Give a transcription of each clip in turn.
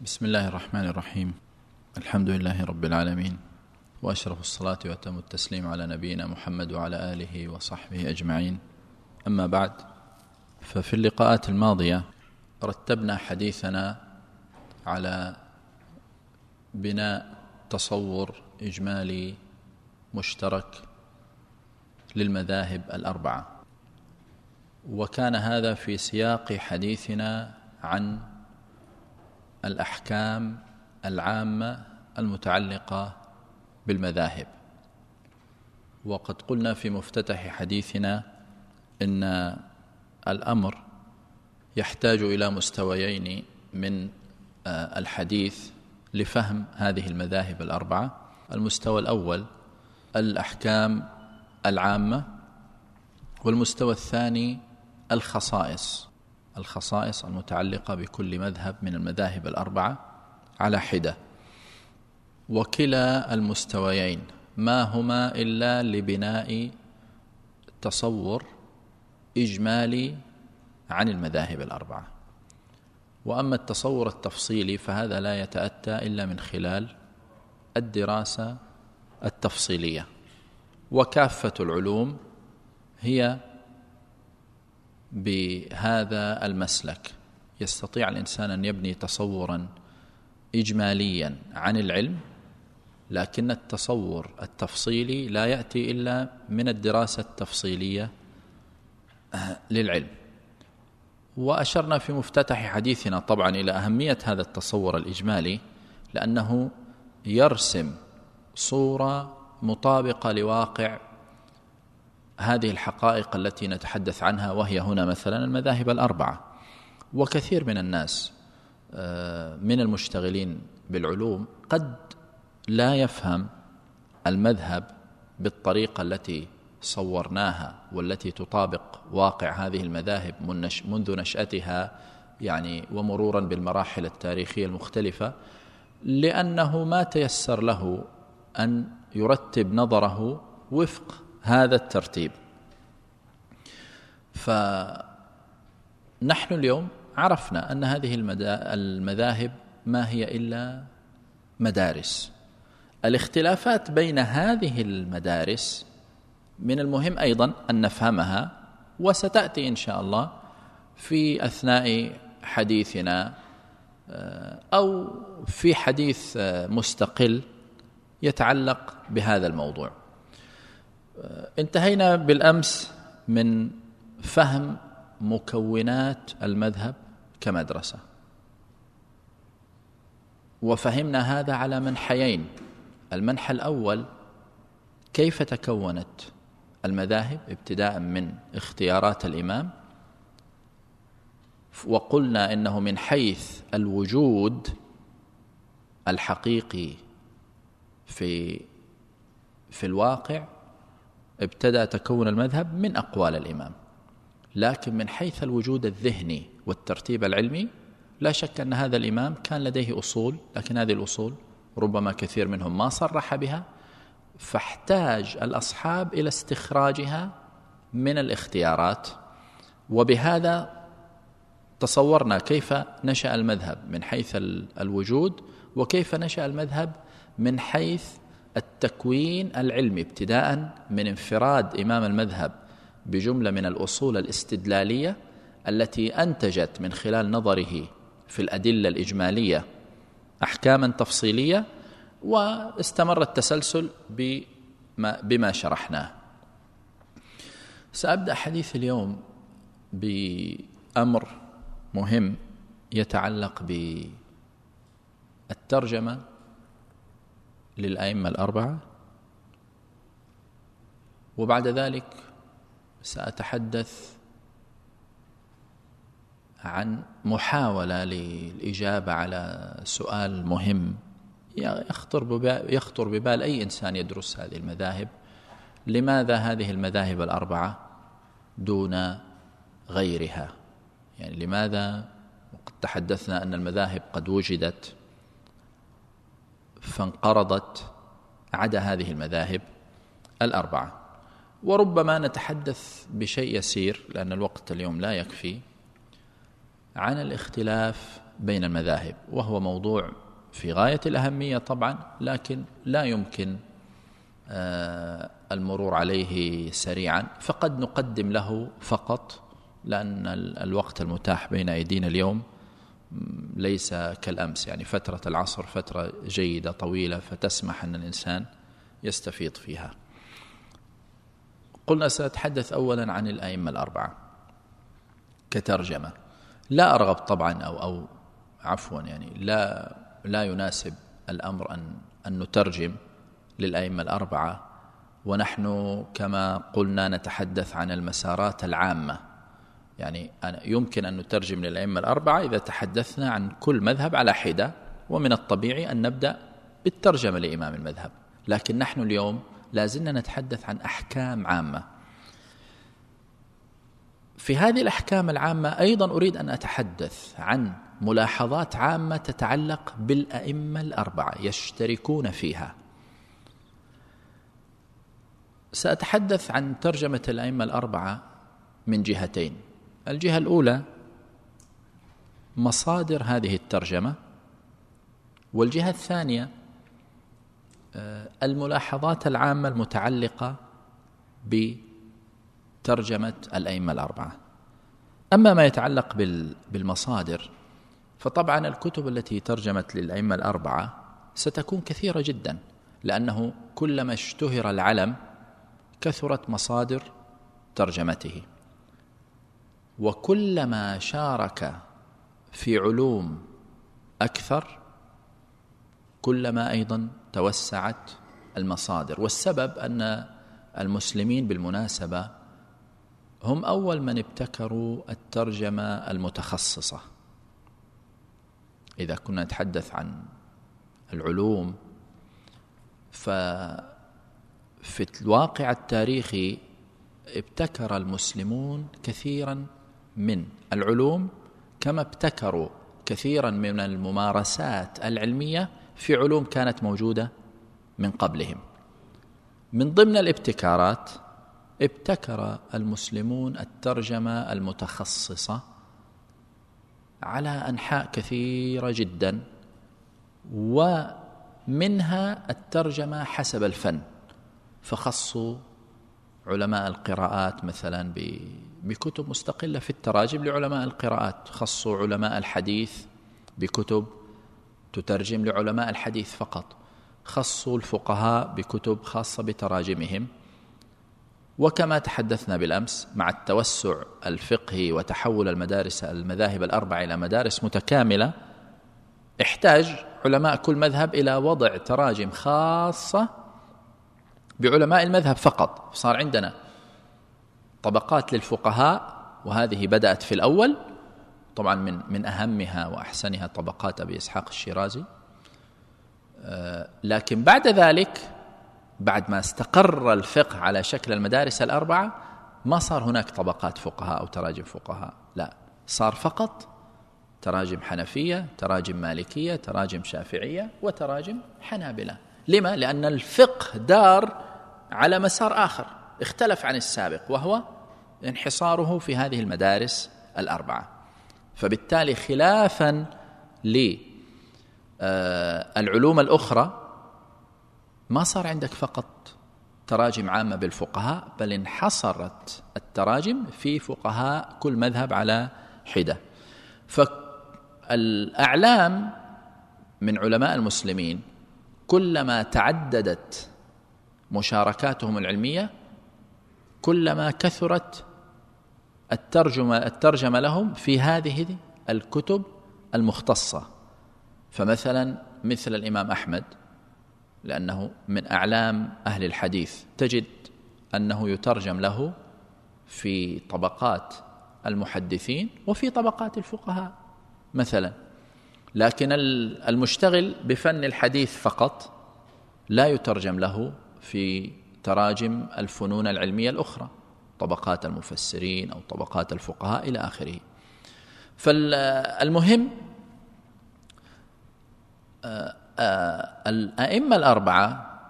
بسم الله الرحمن الرحيم. الحمد لله رب العالمين. وأشرف الصلاة وأتم التسليم على نبينا محمد وعلى آله وصحبه أجمعين. أما بعد ففي اللقاءات الماضية رتبنا حديثنا على بناء تصور إجمالي مشترك للمذاهب الأربعة. وكان هذا في سياق حديثنا عن الأحكام العامة المتعلقة بالمذاهب. وقد قلنا في مفتتح حديثنا إن الأمر يحتاج إلى مستويين من آه، الحديث لفهم هذه المذاهب الأربعة. المستوى الأول الأحكام العامة والمستوى الثاني الخصائص. الخصائص المتعلقة بكل مذهب من المذاهب الأربعة على حدة. وكلا المستويين ما هما إلا لبناء تصور إجمالي عن المذاهب الأربعة. وأما التصور التفصيلي فهذا لا يتأتى إلا من خلال الدراسة التفصيلية. وكافة العلوم هي بهذا المسلك. يستطيع الإنسان أن يبني تصورا اجماليا عن العلم لكن التصور التفصيلي لا يأتي إلا من الدراسة التفصيلية للعلم. وأشرنا في مفتتح حديثنا طبعا إلى أهمية هذا التصور الإجمالي لأنه يرسم صورة مطابقة لواقع هذه الحقائق التي نتحدث عنها وهي هنا مثلا المذاهب الأربعة. وكثير من الناس آه، من المشتغلين بالعلوم قد لا يفهم المذهب بالطريقة التي صورناها والتي تطابق واقع هذه المذاهب منذ نشأتها يعني ومرورا بالمراحل التاريخية المختلفة لأنه ما تيسر له أن يرتب نظره وفق هذا الترتيب. فنحن اليوم عرفنا أن هذه المذاهب ما هي إلا مدارس. الاختلافات بين هذه المدارس من المهم أيضا أن نفهمها وستأتي إن شاء الله في أثناء حديثنا آه، أو في حديث آه، مستقل يتعلق بهذا الموضوع. انتهينا بالأمس من فهم مكونات المذهب كمدرسة. وفهمنا هذا على منحيين. المنحى الأول كيف تكونت المذاهب ابتداء من اختيارات الإمام؟ وقلنا إنه من حيث الوجود الحقيقي في في الواقع ابتدأ تكون المذهب من أقوال الإمام. لكن من حيث الوجود الذهني والترتيب العلمي لا شك أن هذا الإمام كان لديه أصول لكن هذه الأصول ربما كثير منهم ما صرح بها فاحتاج الأصحاب إلى استخراجها من الاختيارات. وبهذا تصورنا كيف نشأ المذهب من حيث الوجود وكيف نشأ المذهب من حيث التكوين العلمي ابتداء من انفراد إمام المذهب بجملة من الأصول الاستدلالية التي أنتجت من خلال نظره في الأدلة الإجمالية احكاما تفصيلية واستمر التسلسل بما, بما شرحناه. سأبدأ حديث اليوم بأمر مهم يتعلق بالترجمة للأئمة الأربعة. وبعد ذلك سأتحدث عن محاولة للإجابة على سؤال مهم يخطر ببال, يخطر ببال أي إنسان يدرس هذه المذاهب. لماذا هذه المذاهب الأربعة دون غيرها؟ يعني لماذا وقد تحدثنا أن المذاهب قد وجدت فانقرضت عدا هذه المذاهب الأربعة. وربما نتحدث بشيء يسير لأن الوقت اليوم لا يكفي عن الاختلاف بين المذاهب. وهو موضوع في غاية الأهمية طبعا لكن لا يمكن آه، المرور عليه سريعا. فقد نقدم له فقط لأن الوقت المتاح بين أيدينا اليوم. ليس كالأمس يعني فترة العصر فترة جيدة طويلة فتسمح أن الإنسان يستفيض فيها. قلنا سأتحدث أولا عن الأئمة الأربعة كترجمة. لا أرغب طبعا أو أو عفوا يعني لا لا يناسب الأمر أن أن نترجم للأئمة الأربعة. ونحن كما قلنا نتحدث عن المسارات العامة. يعني يمكن أن نترجم للأئمة الأربعة إذا تحدثنا عن كل مذهب على حدة ومن الطبيعي أن نبدأ بالترجمة لإمام المذهب. لكن نحن اليوم لازلنا نتحدث عن أحكام عامة. في هذه الأحكام العامة أيضا أريد أن أتحدث عن ملاحظات عامة تتعلق بالأئمة الأربعة يشتركون فيها. سأتحدث عن ترجمة الأئمة الأربعة من جهتين. الجهة الأولى مصادر هذه الترجمة والجهة الثانية آه، الملاحظات العامة المتعلقة بترجمة الأئمة الأربعة. أما ما يتعلق بالمصادر فطبعا الكتب التي ترجمت للأئمة الأربعة ستكون كثيرة جدا لأنه كلما اشتهر العلم كثرت مصادر ترجمته. وكلما شارك في علوم أكثر كلما أيضا توسعت المصادر. والسبب أن المسلمين بالمناسبة هم أول من ابتكروا الترجمة المتخصصة. إذا كنا نتحدث عن العلوم ففي الواقع التاريخي ابتكر المسلمون كثيرا من العلوم كما ابتكروا كثيرا من الممارسات العلمية في علوم كانت موجودة من قبلهم. من ضمن الابتكارات ابتكر المسلمون الترجمة المتخصصة على أنحاء كثيرة جدا ومنها الترجمة حسب الفن. فخصوا علماء القراءات مثلا بكتب مستقلة في التراجم لعلماء القراءات. خصوا علماء الحديث بكتب تترجم لعلماء الحديث فقط. خصوا الفقهاء بكتب خاصة بتراجمهم. وكما تحدثنا بالأمس مع التوسع الفقهي وتحول المدارس المذاهب الأربع إلى مدارس متكاملة احتاج علماء كل مذهب إلى وضع تراجم خاصة بعلماء المذهب فقط. صار عندنا طبقات للفقهاء وهذه بدأت في الأول طبعا من من أهمها وأحسنها طبقات أبي إسحاق الشيرازي. آه، لكن بعد ذلك بعد ما استقر الفقه على شكل المدارس الأربعة ما صار هناك طبقات فقهاء أو تراجم فقهاء لا صار فقط تراجم حنفية تراجم مالكية تراجم شافعية وتراجم حنابلة. لما؟ لأن الفقه دار على مسار آخر. اختلف عن السابق وهو انحصاره في هذه المدارس الأربعة. فبالتالي خلافا للعلوم آه، الأخرى ما صار عندك فقط تراجم عامة بالفقهاء بل انحصرت التراجم في فقهاء كل مذهب على حدة. فالأعلام من علماء المسلمين كلما تعددت مشاركاتهم العلمية كلما كثرت الترجمه الترجمة لهم في هذه الكتب المختصة. فمثلا مثل الإمام أحمد لأنه من أعلام أهل الحديث تجد أنه يترجم له في طبقات المحدثين وفي طبقات الفقهاء مثلا. لكن المشتغل بفن الحديث فقط لا يترجم له في تراجم الفنون العلمية الأخرى طبقات المفسرين أو طبقات الفقهاء إلى آخره. فالمهم آه، آه، الأئمة الأربعة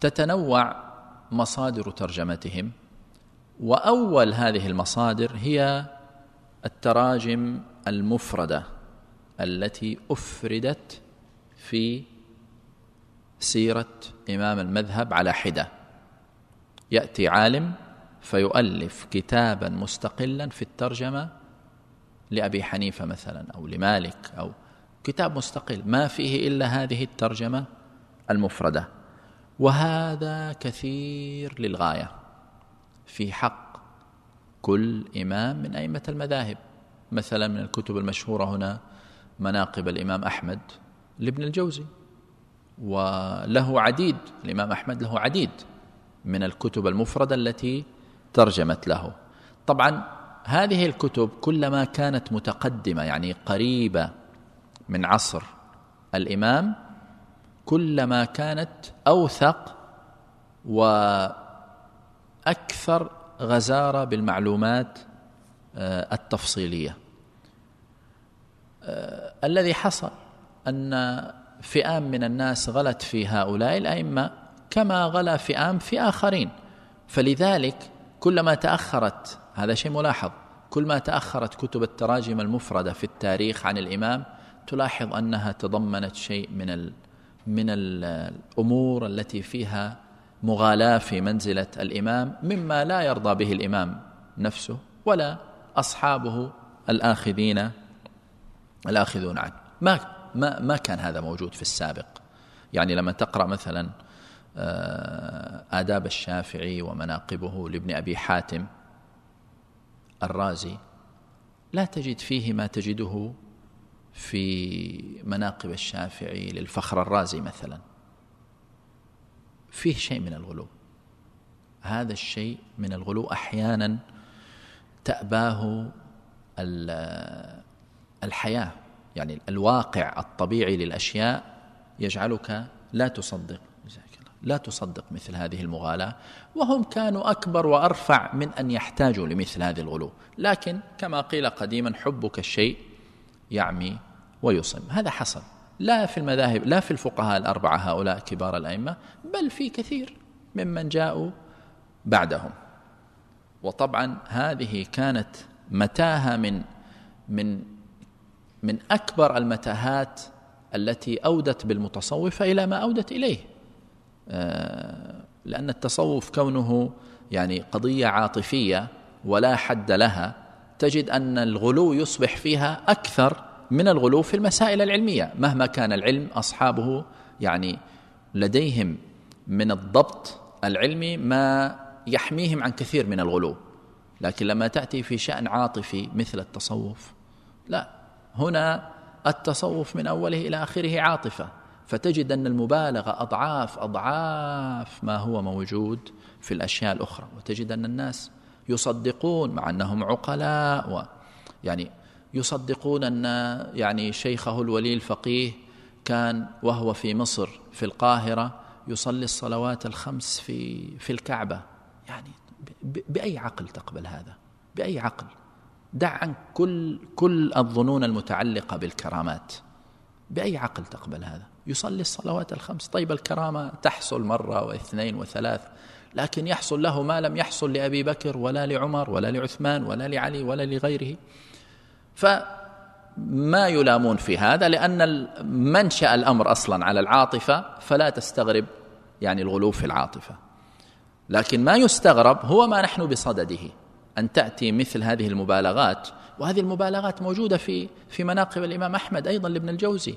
تتنوع مصادر ترجمتهم وأول هذه المصادر هي التراجم المفردة التي أفردت في سيرة إمام المذهب على حدة. يأتي عالم فيؤلف كتابا مستقلا في الترجمة لأبي حنيفة مثلا أو لمالك أو كتاب مستقل. ما فيه إلا هذه الترجمة المفردة. وهذا كثير للغاية. في حق كل إمام من أئمة المذاهب. مثلا من الكتب المشهورة هنا مناقب الإمام أحمد لابن الجوزي. وله عديد الإمام أحمد له عديد. من الكتب المفردة التي ترجمت له. طبعا هذه الكتب كلما كانت متقدمة يعني قريبة من عصر الإمام كلما كانت أوثق وأكثر غزارة بالمعلومات آه، التفصيلية. آه، الذي حصل أن فئام من الناس غلت في هؤلاء الأئمة كما غلا فئام في آخرين. فلذلك كلما تأخرت هذا شيء ملاحظ كل ما تأخرت كتب التراجم المفردة في التاريخ عن الإمام تلاحظ أنها تضمنت شيء من من الأمور التي فيها مغالاة في منزلة الإمام مما لا يرضى به الإمام نفسه ولا أصحابه الآخذين الآخذون عنه. ما ما ما كان هذا موجود في السابق. يعني لما تقرأ مثلا آداب الشافعي ومناقبه لابن أبي حاتم الرازي لا تجد فيه ما تجده في مناقب الشافعي للفخر الرازي مثلا. فيه شيء من الغلو. هذا الشيء من الغلو أحيانا تأباه الحياة يعني الواقع الطبيعي للأشياء يجعلك لا تصدق. لا تصدق مثل هذه المغالاة وهم كانوا أكبر وأرفع من أن يحتاجوا لمثل هذه الغلو. لكن كما قيل قديما حبك الشيء يعمي ويصم. هذا حصل. لا في المذاهب لا في الفقهاء الأربعة هؤلاء كبار الأئمة بل في كثير ممن جاءوا بعدهم. وطبعا هذه كانت متاهة من من من أكبر المتاهات التي أودت بالمتصوفة إلى ما أودت إليه. لأن التصوف كونه يعني قضية عاطفية ولا حد لها تجد أن الغلو يصبح فيها أكثر من الغلو في المسائل العلمية. مهما كان العلم أصحابه يعني لديهم من الضبط العلمي ما يحميهم عن كثير من الغلو. لكن لما تأتي في شأن عاطفي مثل التصوف لا هنا التصوف من أوله إلى آخره عاطفة. فتجد أن المبالغة أضعاف أضعاف ما هو موجود في الأشياء الأخرى. وتجد أن الناس يصدقون مع أنهم عقلاء و يعني يصدقون أن يعني شيخه الولي الفقيه كان وهو في مصر في القاهرة يصلي الصلوات الخمس في في الكعبة. يعني بأي عقل تقبل هذا؟ بأي عقل؟ دع عنك كل كل الظنون المتعلقة بالكرامات. بأي عقل تقبل هذا؟ يصلي الصلوات الخمس. طيب الكرامة تحصل مرة واثنين وثلاث لكن يحصل له ما لم يحصل لأبي بكر ولا لعمر ولا لعثمان ولا لعلي ولا لغيره. فما يلامون في هذا؟ لأن منشأ الأمر أصلا على العاطفة فلا تستغرب يعني الغلو في العاطفة. لكن ما يستغرب هو ما نحن بصدده. أن تأتي مثل هذه المبالغات وهذه المبالغات موجودة في في مناقب الإمام أحمد أيضا لابن الجوزي.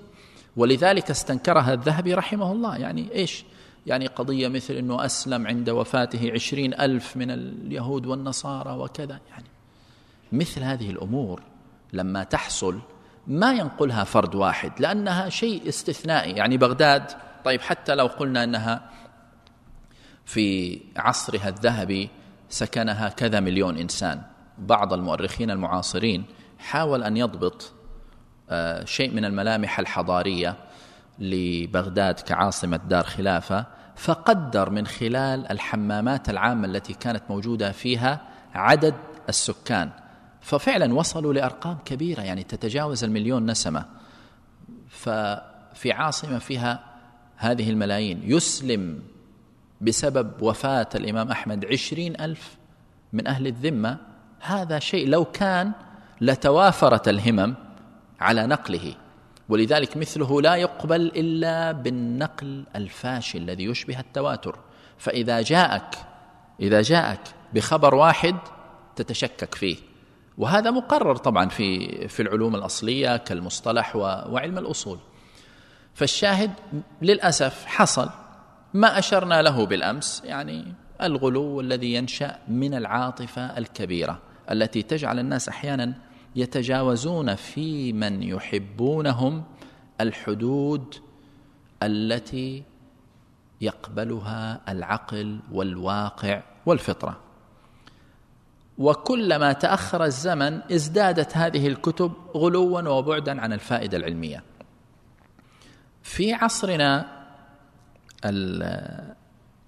ولذلك استنكرها الذهبي رحمه الله. يعني إيش؟ يعني قضية مثل أنه أسلم عند وفاته عشرين ألف من اليهود والنصارى وكذا. يعني مثل هذه الأمور لما تحصل ما ينقلها فرد واحد لأنها شيء استثنائي. يعني بغداد طيب حتى لو قلنا أنها في عصرها الذهبي سكنها كذا مليون إنسان. بعض المؤرخين المعاصرين حاول أن يضبط آه، شيء من الملامح الحضارية لبغداد كعاصمة دار خلافة فقدر من خلال الحمامات العامة التي كانت موجودة فيها عدد السكان. ففعلا وصلوا لأرقام كبيرة يعني تتجاوز المليون نسمة. ففي عاصمة فيها هذه الملايين. يسلم بسبب وفاة الإمام أحمد عشرين ألف من أهل الذمة. هذا شيء لو كان لتوافرت الهمم على نقله. ولذلك مثله لا يقبل إلا بالنقل الفاشل الذي يشبه التواتر. فإذا جاءك إذا جاءك بخبر واحد تتشكك فيه. وهذا مقرر طبعا في في العلوم الأصلية كالمصطلح وعلم الأصول. فالشاهد للأسف حصل. ما أشرنا له بالأمس يعني الغلو الذي ينشأ من العاطفة الكبيرة. التي تجعل الناس أحيانا يتجاوزون في من يحبونهم الحدود التي يقبلها العقل والواقع والفطرة. وكلما تأخر الزمن ازدادت هذه الكتب غلوا وبعدا عن الفائدة العلمية. في عصرنا ال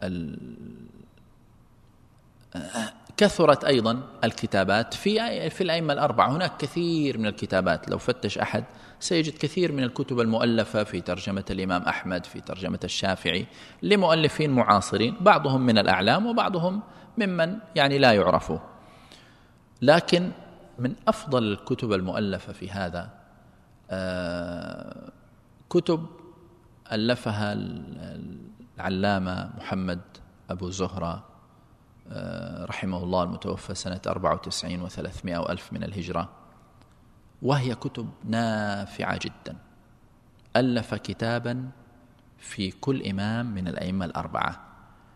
ال كثرت أيضا الكتابات في في الأئمة الأربعة. هناك كثير من الكتابات لو فتش أحد سيجد كثير من الكتب المؤلفة في ترجمة الإمام أحمد في ترجمة الشافعي لمؤلفين معاصرين بعضهم من الأعلام وبعضهم ممن يعني لا يعرفوا. لكن من أفضل الكتب المؤلفة في هذا آه، كتب ألفها العلامة محمد أبو زهرة رحمه الله المتوفى سنة 94 و300 وألف من الهجرة. وهي كتب نافعة جدا. ألف كتابا في كل إمام من الأئمة الأربعة.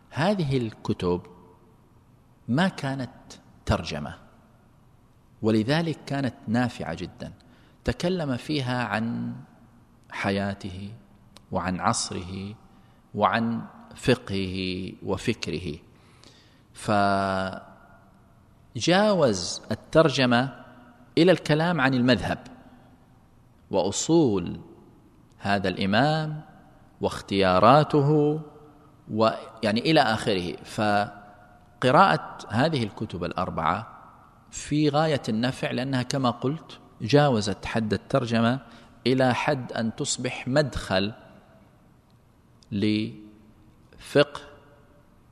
هذه الكتب ما كانت ترجمة ولذلك كانت نافعة جدا. تكلم فيها عن حياته وعن عصره وعن فقهه وفكره. فجاوز الترجمة إلى الكلام عن المذهب وأصول هذا الإمام واختياراته ويعني إلى آخره. فقراءة هذه الكتب الأربعة في غاية النفع لأنها كما قلت جاوزت حد الترجمة إلى حد أن تصبح مدخل لفقه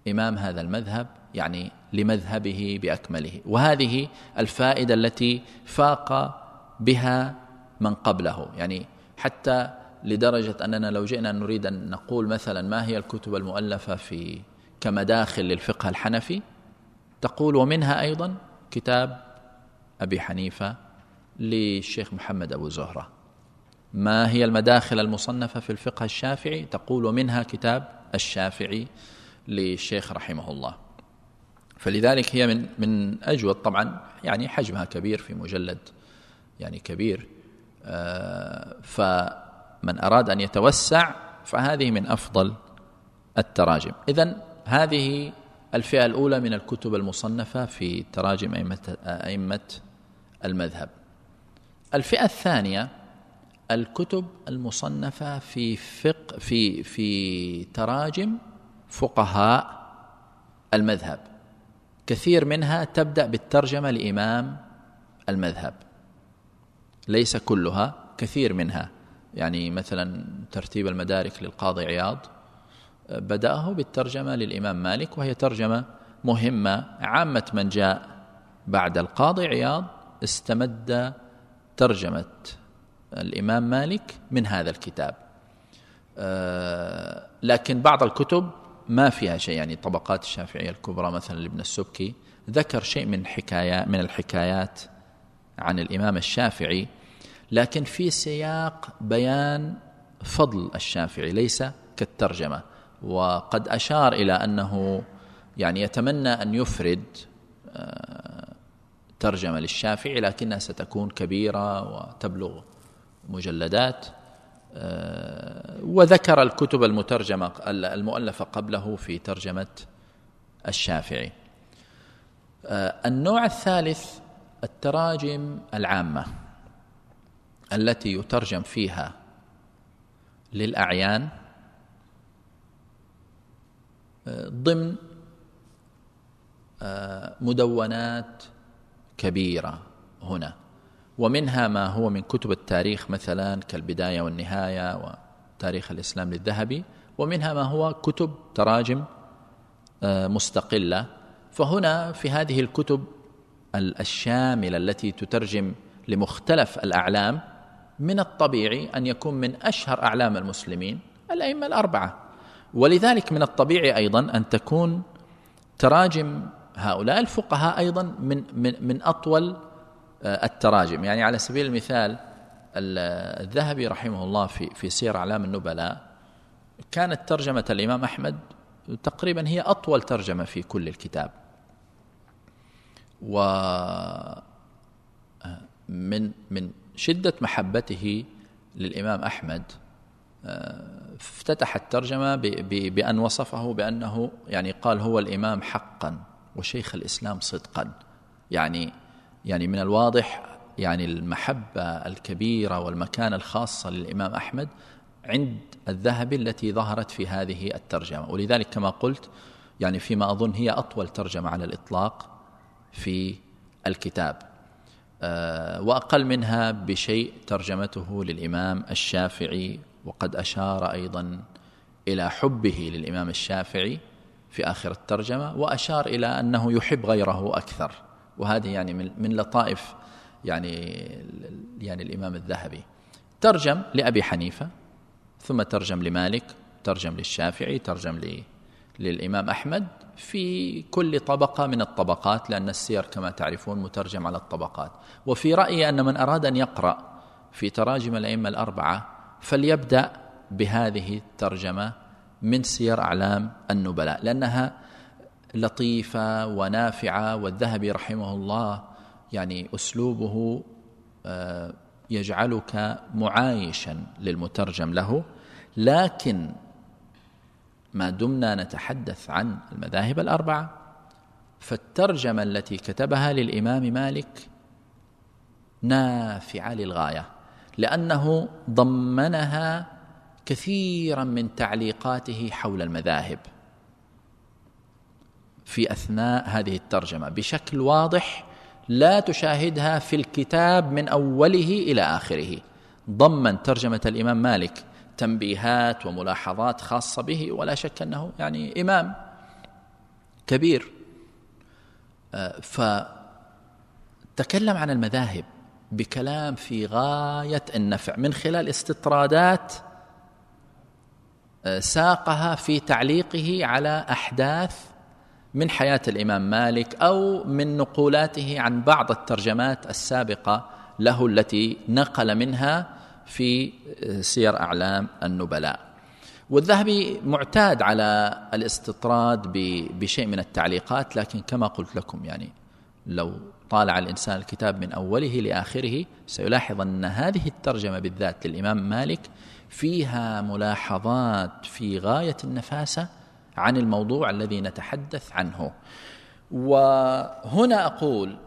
إمام هذا المذهب يعني لمذهبه بأكمله. وهذه الفائدة التي فاق بها من قبله. يعني حتى لدرجة أننا لو جئنا نريد أن نقول مثلا ما هي الكتب المؤلفة في كمداخل للفقه الحنفي تقول ومنها أيضا كتاب أبي حنيفة للشيخ محمد أبو زهرة. ما هي المداخل المصنفة في الفقه الشافعي؟ تقول ومنها كتاب الشافعي للشيخ رحمه الله. فلذلك هي من من أجود طبعا يعني حجمها كبير في مجلد يعني كبير آه، فمن أراد أن يتوسع فهذه من أفضل التراجم. اذا هذه الفئة الأولى من الكتب المصنفة في تراجم أئمة أئمة المذهب. الفئة الثانية الكتب المصنفة في فقه في في تراجم فقهاء المذهب. كثير منها تبدأ بالترجمة لإمام المذهب. ليس كلها كثير منها. يعني مثلا ترتيب المدارك للقاضي عياض بدأه بالترجمة للإمام مالك وهي ترجمة مهمة عامة من جاء بعد القاضي عياض استمد ترجمة الإمام مالك من هذا الكتاب. آه، لكن بعض الكتب ما فيها شيء. يعني طبقات الشافعية الكبرى مثلا لابن السبكي ذكر شيء من حكاية من الحكايات عن الإمام الشافعي لكن في سياق بيان فضل الشافعي ليس كالترجمة. وقد أشار إلى أنه يعني يتمنى أن يفرد آه، ترجمة للشافعي لكنها ستكون كبيرة وتبلغ مجلدات. وذكر الكتب المترجمة المؤلفة قبله في ترجمة الشافعي. آه، النوع الثالث التراجم العامة التي يترجم فيها للأعيان آه، ضمن مدونات كبيرة هنا. ومنها ما هو من كتب التاريخ مثلا كالبداية والنهاية وتاريخ الإسلام للذهبي ومنها ما هو كتب تراجم آه، مستقلة. فهنا في هذه الكتب الشاملة التي تترجم لمختلف الأعلام من الطبيعي أن يكون من أشهر أعلام المسلمين الأئمة الأربعة. ولذلك من الطبيعي أيضا أن تكون تراجم هؤلاء الفقهاء أيضا من, من, من أطول التراجم. يعني على سبيل المثال الذهبي رحمه الله في في سير أعلام النبلاء كانت ترجمة الإمام أحمد تقريبا هي أطول ترجمة في كل الكتاب. و من من شدة محبته للإمام أحمد افتتح الترجمة بأن وصفه بأنه يعني قال هو الإمام حقا وشيخ الإسلام صدقا. يعني يعني من الواضح يعني المحبة الكبيرة والمكانة الخاصة للإمام أحمد عند الذهبي التي ظهرت في هذه الترجمة. ولذلك كما قلت يعني فيما أظن هي أطول ترجمة على الإطلاق في الكتاب. آه، وأقل منها بشيء ترجمته للإمام الشافعي وقد أشار أيضا إلى حبه للإمام الشافعي في آخر الترجمة وأشار إلى أنه يحب غيره أكثر. وهذه يعني من لطائف يعني يعني الإمام الذهبي. ترجم لأبي حنيفة ثم ترجم لمالك ترجم للشافعي ترجم للإمام أحمد في كل طبقة من الطبقات لأن السير كما تعرفون مترجم على الطبقات. وفي رأيي أن من أراد أن يقرأ في تراجم الأئمة الأربعة فليبدأ بهذه الترجمة من سير أعلام النبلاء لأنها لطيفة ونافعة والذهبي رحمه الله يعني أسلوبه آه، يجعلك معايشا للمترجم له. لكن ما دمنا نتحدث عن المذاهب الأربعة. فالترجمة التي كتبها للإمام مالك نافعة للغاية لأنه ضمنها كثيرا من تعليقاته حول المذاهب. في أثناء هذه الترجمة. بشكل واضح لا تشاهدها في الكتاب من أوله إلى آخره. ضمن ترجمة الإمام مالك تنبيهات وملاحظات خاصة به ولا شك أنه يعني إمام كبير. آه، فتكلم عن المذاهب بكلام في غاية النفع من خلال استطرادات آه، ساقها في تعليقه على أحداث من حياة الإمام مالك أو من نقولاته عن بعض الترجمات السابقة له التي نقل منها في سير أعلام النبلاء. والذهبي معتاد على الاستطراد بشيء من التعليقات لكن كما قلت لكم يعني لو طالع الإنسان الكتاب من أوله لآخره سيلاحظ أن هذه الترجمة بالذات للإمام مالك فيها ملاحظات في غاية النفاسة عن الموضوع الذي نتحدث عنه. وهنا أقول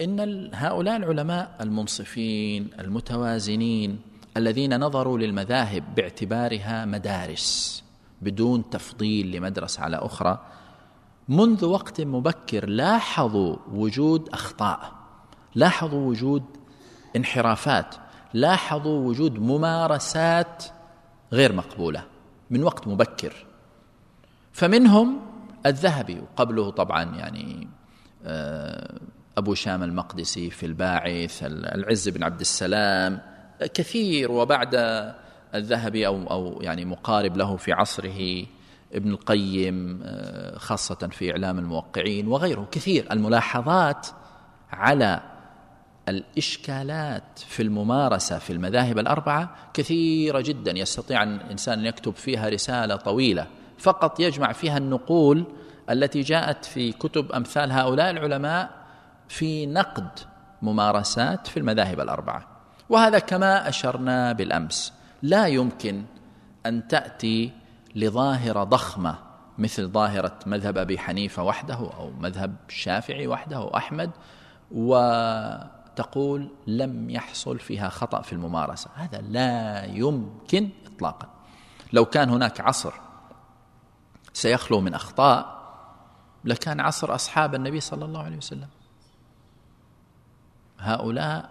إن هؤلاء العلماء المنصفين المتوازنين الذين نظروا للمذاهب باعتبارها مدارس بدون تفضيل لمدرسة على أخرى منذ وقت مبكر لاحظوا وجود أخطاء لاحظوا وجود انحرافات لاحظوا وجود ممارسات غير مقبولة من وقت مبكر. فمنهم الذهبي وقبله طبعا يعني آه، أبو شام المقدسي في الباعث العز بن عبد السلام كثير وبعد الذهبي أو, أو يعني مقارب له في عصره ابن القيم آه، خاصة في إعلام الموقعين وغيره كثير. الملاحظات على الإشكالات في الممارسة في المذاهب الأربعة كثيرة جدا. يستطيع الإنسان أن يكتب فيها رسالة طويلة. فقط يجمع فيها النقول التي جاءت في كتب أمثال هؤلاء العلماء في نقد ممارسات في المذاهب الأربعة. وهذا كما أشرنا بالأمس لا يمكن أن تأتي لظاهرة ضخمة مثل ظاهرة مذهب أبي حنيفة وحده أو مذهب الشافعي وحده أو أحمد وتقول لم يحصل فيها خطأ في الممارسة. هذا لا يمكن اطلاقا. لو كان هناك عصر سيخلو من أخطاء لكان عصر أصحاب النبي صلى الله عليه وسلم. هؤلاء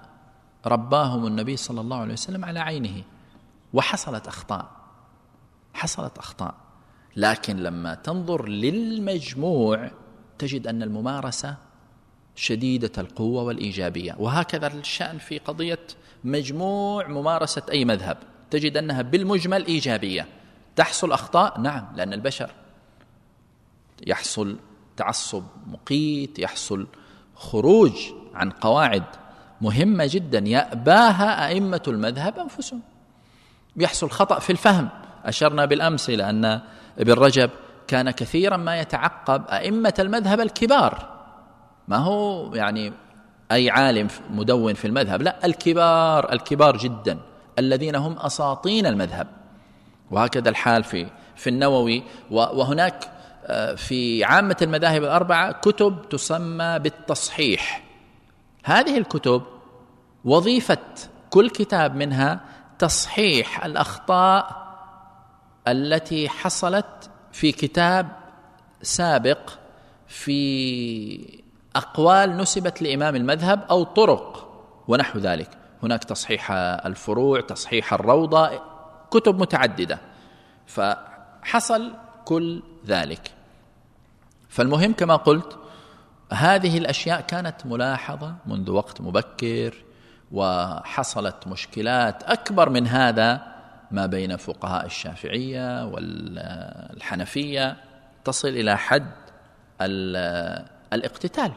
رباهم النبي صلى الله عليه وسلم على عينه. وحصلت أخطاء حصلت أخطاء. لكن لما تنظر للمجموع تجد أن الممارسة شديدة القوة والإيجابية. وهكذا الشأن في قضية مجموع ممارسة أي مذهب. تجد أنها بالمجمل إيجابية. تحصل أخطاء؟ نعم لأن البشر يحصل تعصب مقيت يحصل خروج عن قواعد مهمة جدا يأباها أئمة المذهب أنفسهم. يحصل خطأ في الفهم. أشرنا بالأمس إلى أن ابن رجب كان كثيرا ما يتعقب أئمة المذهب الكبار. ما هو يعني أي عالم مدون في المذهب؟ لا الكبار الكبار جدا الذين هم أساطين المذهب. وهكذا الحال في في النووي. وهناك في عامة المذاهب الأربعة كتب تسمى بالتصحيح. هذه الكتب وظيفة كل كتاب منها تصحيح الأخطاء التي حصلت في كتاب سابق في أقوال نسبت لإمام المذهب أو طرق ونحو ذلك. هناك تصحيح الفروع تصحيح الروضة كتب متعددة. فحصل كل ذلك. فالمهم كما قلت هذه الأشياء كانت ملاحظة منذ وقت مبكر وحصلت مشكلات أكبر من هذا ما بين فقهاء الشافعية والحنفية تصل إلى حد الاقتتال.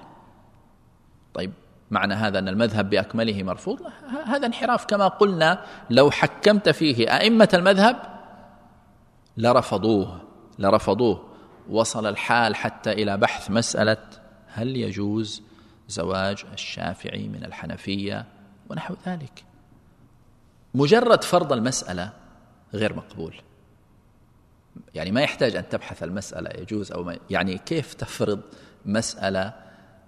طيب معنى هذا أن المذهب بأكمله مرفوض؟ هذا انحراف. كما قلنا لو حكمت فيه أئمة المذهب لرفضوه لرفضوه. وصل الحال حتى إلى بحث مسألة هل يجوز زواج الشافعي من الحنفية ونحو ذلك. مجرد فرض المسألة غير مقبول. يعني ما يحتاج أن تبحث المسألة يجوز أو ما يعني كيف تفرض مسألة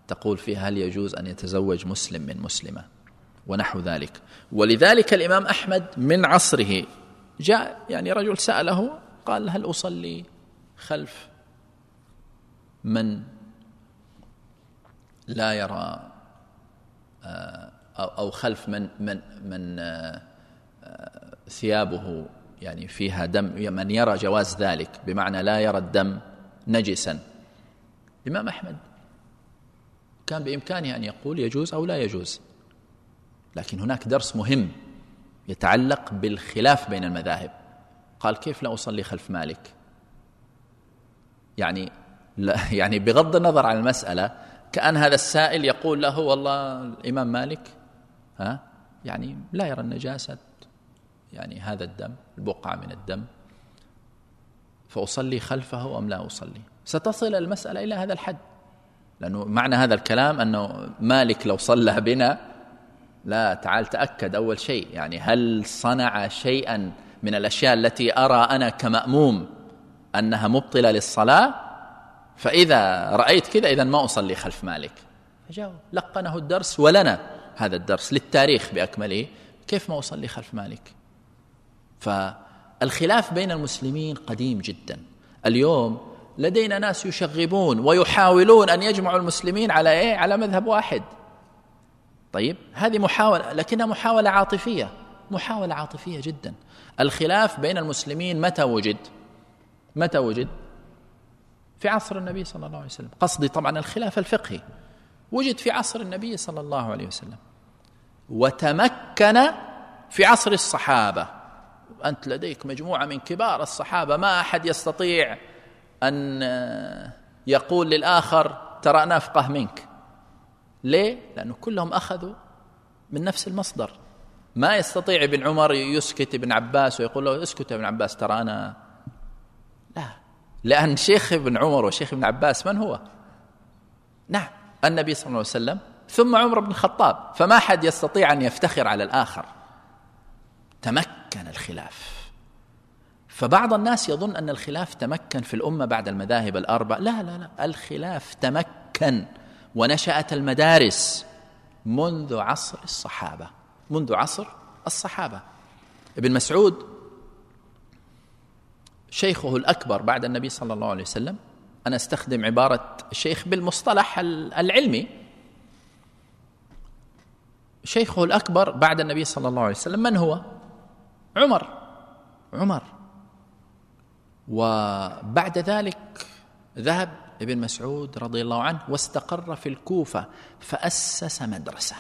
تقول فيها هل يجوز أن يتزوج مسلم من مسلمة ونحو ذلك. ولذلك الإمام أحمد من عصره جاء يعني رجل سأله قال هل أصلي خلف من لا يرى آه، أو خلف من من من آه، ثيابه يعني فيها دم من يرى جواز ذلك بمعنى لا يرى الدم نجسا. الإمام أحمد كان بإمكانه أن يقول يجوز أو لا يجوز لكن هناك درس مهم يتعلق بالخلاف بين المذاهب. قال كيف لا أصلي خلف مالك؟ يعني لا يعني بغض النظر عن المسألة كأن هذا السائل يقول له والله الإمام مالك ها يعني لا يرى النجاسة يعني هذا الدم البقعة من الدم فأصلي خلفه أم لا أصلي؟ ستصل المسألة إلى هذا الحد لأنه معنى هذا الكلام أنه مالك لو صلى بنا لا تعال تأكد أول شيء يعني هل صنع شيئا من الأشياء التي أرى أنا كمأموم أنها مبطلة للصلاة؟ فإذا رأيت كذا إذا ما أصلي خلف مالك. فجاء لقنه الدرس ولنا هذا الدرس للتاريخ بأكمله. كيف ما أصلي خلف مالك؟ فالخلاف بين المسلمين قديم جدا. اليوم لدينا ناس يشغبون ويحاولون أن يجمعوا المسلمين على إيه؟ على مذهب واحد. طيب هذه محاولة لكنها محاولة عاطفية. محاولة عاطفية جدا. الخلاف بين المسلمين متى وجد؟ متى وجد؟ في عصر النبي صلى الله عليه وسلم. قصدي طبعا الخلاف الفقهي. وجد في عصر النبي صلى الله عليه وسلم. وتمكن في عصر الصحابة. أنت لديك مجموعة من كبار الصحابة. ما أحد يستطيع أن يقول للآخر ترى أنا افقه منك. ليه؟ لأنه كلهم أخذوا من نفس المصدر. ما يستطيع ابن عمر يسكت ابن عباس ويقول له اسكت يا ابن عباس ترى أنا لأن شيخ ابن عمر وشيخ ابن عباس من هو؟ نعم النبي صلى الله عليه وسلم. ثم عمر بن الخطاب. فما حد يستطيع أن يفتخر على الآخر. تمكن الخلاف. فبعض الناس يظن أن الخلاف تمكن في الأمة بعد المذاهب الأربع. لا لا لا. الخلاف تمكن ونشأت المدارس منذ عصر الصحابة. منذ عصر الصحابة. ابن مسعود شيخه الأكبر بعد النبي صلى الله عليه وسلم أنا أستخدم عبارة الشيخ بالمصطلح العلمي. شيخه الأكبر بعد النبي صلى الله عليه وسلم من هو؟ عمر. عمر. وبعد ذلك ذهب ابن مسعود رضي الله عنه واستقر في الكوفة فأسس مدرسة.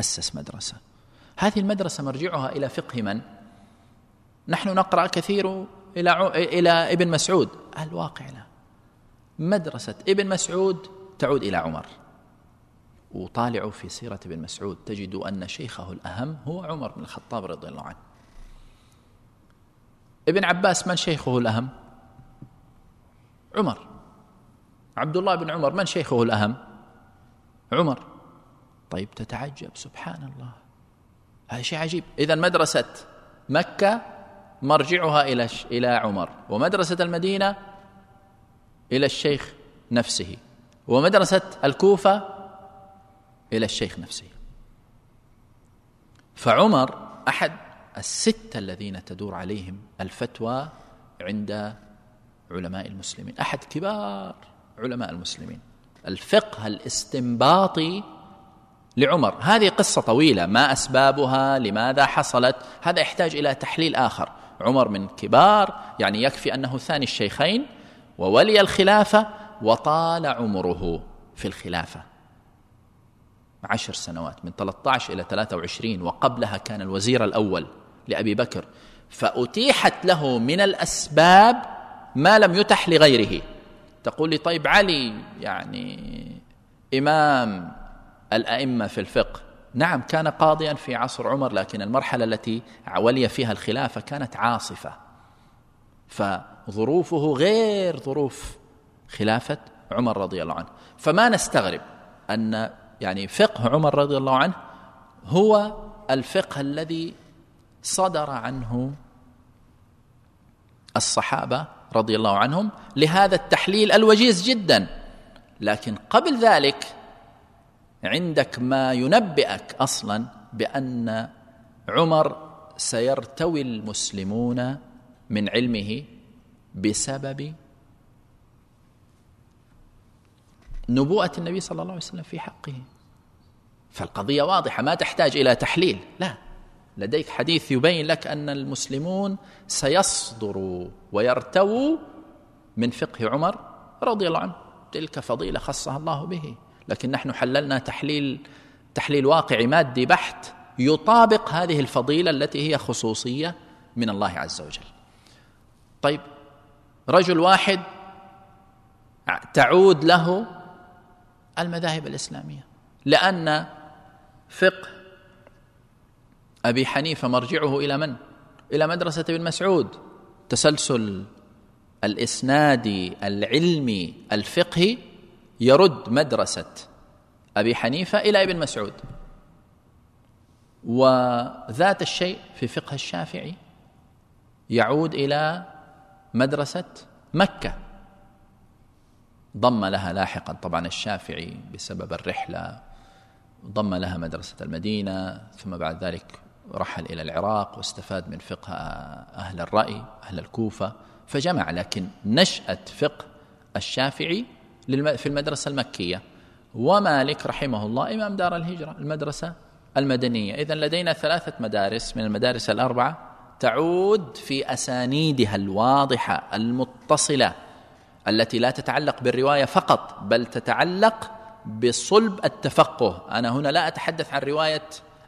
أسس مدرسة. هذه المدرسة مرجعها إلى فقه من؟ نحن نقرأ كثير إلى إلى ابن مسعود. الواقع لا. مدرسة ابن مسعود تعود إلى عمر. وطالعوا في سيرة ابن مسعود. تجدوا أن شيخه الأهم هو عمر بن الخطاب رضي الله عنه. ابن عباس من شيخه الأهم؟ عمر. عبد الله بن عمر من شيخه الأهم؟ عمر. طيب تتعجب. سبحان الله. هذا شيء عجيب. إذا مدرسة مكة مرجعها إلى إلى عمر. ومدرسة المدينة إلى الشيخ نفسه. ومدرسة الكوفة إلى الشيخ نفسه. فعمر أحد الستة الذين تدور عليهم الفتوى عند علماء المسلمين. أحد كبار علماء المسلمين. الفقه الاستنباطي لعمر. هذه قصة طويلة. ما أسبابها؟ لماذا حصلت؟ هذا يحتاج إلى تحليل آخر. عمر من كبار يعني يكفي أنه ثاني الشيخين وولي الخلافة وطال عمره في الخلافة. عشر سنوات من 13 إلى 23 وقبلها كان الوزير الأول لأبي بكر. فأتيحت له من الأسباب ما لم يتح لغيره. تقول لي طيب علي يعني إمام الأئمة في الفقه نعم كان قاضيا في عصر عمر لكن المرحلة التي ولي فيها الخلافة كانت عاصفة. فظروفه غير ظروف خلافة عمر رضي الله عنه. فما نستغرب أن يعني فقه عمر رضي الله عنه هو الفقه الذي صدر عنه الصحابة رضي الله عنهم لهذا التحليل الوجيز جدا. لكن قبل ذلك عندك ما ينبئك أصلا بأن عمر سيرتوي المسلمون من علمه بسبب نبوءة النبي صلى الله عليه وسلم في حقه. فالقضية واضحة ما تحتاج إلى تحليل. لا لديك حديث يبين لك أن المسلمون سيصدروا ويرتووا من فقه عمر رضي الله عنه. تلك فضيلة خصها الله به. لكن نحن حللنا تحليل تحليل واقعي مادي بحت يطابق هذه الفضيلة التي هي خصوصية من الله عز وجل. طيب رجل واحد تعود له المذاهب الإسلامية لأن فقه أبي حنيفة مرجعه إلى من؟ إلى مدرسة ابن مسعود تسلسل الاسنادي العلمي الفقهي يرد مدرسة أبي حنيفة إلى ابن مسعود. وذات الشيء في فقه الشافعي يعود إلى مدرسة مكة. ضم لها لاحقا طبعا الشافعي بسبب الرحلة ضم لها مدرسة المدينة ثم بعد ذلك رحل إلى العراق واستفاد من فقه أهل الرأي أهل الكوفة فجمع. لكن نشأة فقه الشافعي في المدرسة المكية. ومالك رحمه الله إمام دار الهجرة المدرسة المدنية. إذا لدينا ثلاثة مدارس من المدارس الأربعة تعود في أسانيدها الواضحة المتصلة التي لا تتعلق بالرواية فقط بل تتعلق بصلب التفقه. أنا هنا لا أتحدث عن رواية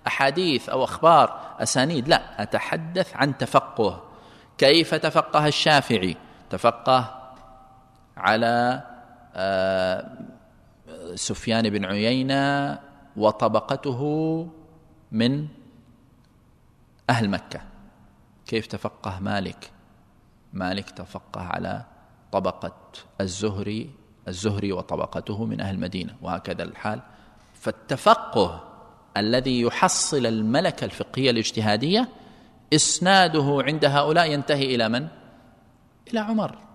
أحاديث أو أخبار أسانيد لا أتحدث عن تفقه. كيف تفقه الشافعي؟ تفقه على سفيان بن عيينة وطبقته من أهل مكة. كيف تفقه مالك؟ مالك تفقه على طبقة الزهري الزهري وطبقته من أهل المدينة وهكذا الحال. فالتفقه الذي يحصل الملكة الفقهية الاجتهادية إسناده عند هؤلاء ينتهي إلى من؟ إلى عمر.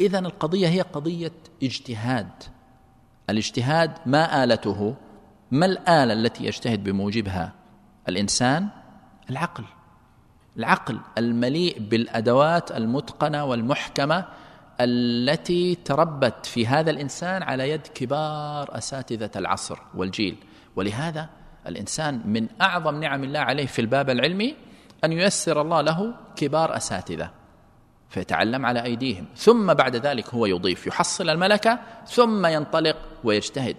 إذا القضية هي قضية اجتهاد. الاجتهاد ما آلته ما الآلة التي يجتهد بموجبها؟ الإنسان العقل. العقل المليء بالأدوات المتقنة والمحكمة التي تربت في هذا الإنسان على يد كبار أساتذة العصر والجيل. ولهذا الإنسان من أعظم نعم الله عليه في الباب العلمي أن ييسر الله له كبار أساتذة. فيتعلم على أيديهم. ثم بعد ذلك هو يضيف يحصل الملكة ثم ينطلق ويجتهد.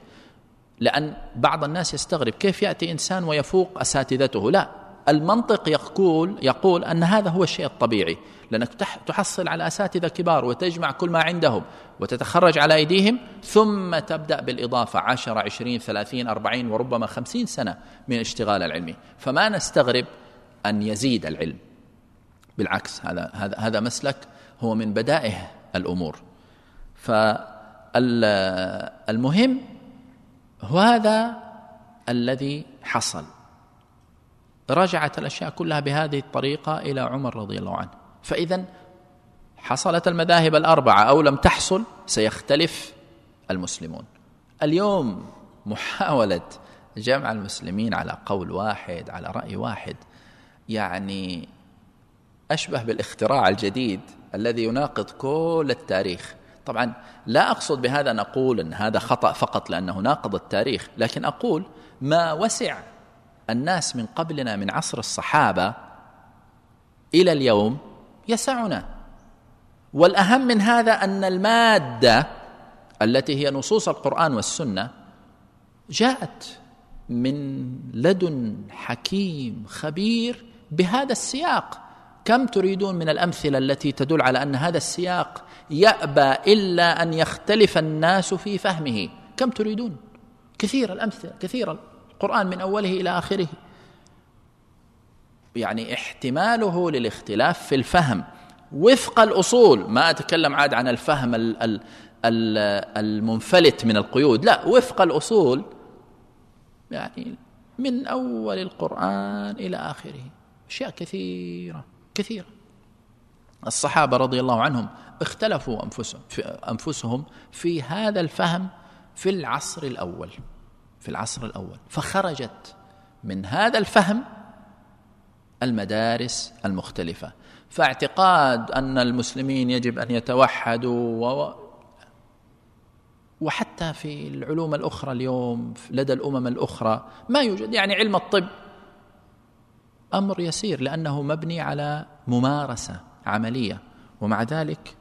لأن بعض الناس يستغرب كيف يأتي إنسان ويفوق أساتذته. لا المنطق يقول يقول أن هذا هو الشيء الطبيعي. لأنك تحصل على أساتذة كبار وتجمع كل ما عندهم وتتخرج على أيديهم ثم تبدأ بالإضافة عشر عشرين ثلاثين أربعين وربما خمسين سنة من الاشتغال العلمي. فما نستغرب أن يزيد العلم. بالعكس هذا هذا هذا مسلك هو من بدائه الأمور. فالمهم هذا الذي حصل. رجعت الأشياء كلها بهذه الطريقة إلى عمر رضي الله عنه. فاذا حصلت المذاهب الأربعة أو لم تحصل سيختلف المسلمون. اليوم محاولة جمع المسلمين على قول واحد على رأي واحد يعني أشبه بالاختراع الجديد الذي يناقض كل التاريخ. طبعا لا أقصد بهذا أن أقول أن هذا خطأ فقط لأنه ناقض التاريخ لكن أقول ما وسع الناس من قبلنا من عصر الصحابة إلى اليوم يسعنا. والأهم من هذا أن المادة التي هي نصوص القرآن والسنة جاءت من لدن حكيم خبير بهذا السياق. كم تريدون من الأمثلة التي تدل على أن هذا السياق يأبى إلا أن يختلف الناس في فهمه؟ كم تريدون؟ كثير الأمثلة كثيره القرآن من أوله إلى آخره. يعني احتماله للاختلاف في الفهم. وفق الأصول ما أتكلم عاد عن الفهم المنفلت من القيود. لا وفق الأصول يعني من أول القرآن إلى آخره. أشياء كثيرة. كثيره الصحابة رضي الله عنهم اختلفوا أنفسهم في أنفسهم في هذا الفهم في العصر الأول في العصر الأول. فخرجت من هذا الفهم المدارس المختلفة. فاعتقاد أن المسلمين يجب أن يتوحدوا و وحتى في العلوم الأخرى اليوم لدى الأمم الأخرى ما يوجد يعني علم الطب أمر يسير لأنه مبني على ممارسة عملية ومع ذلك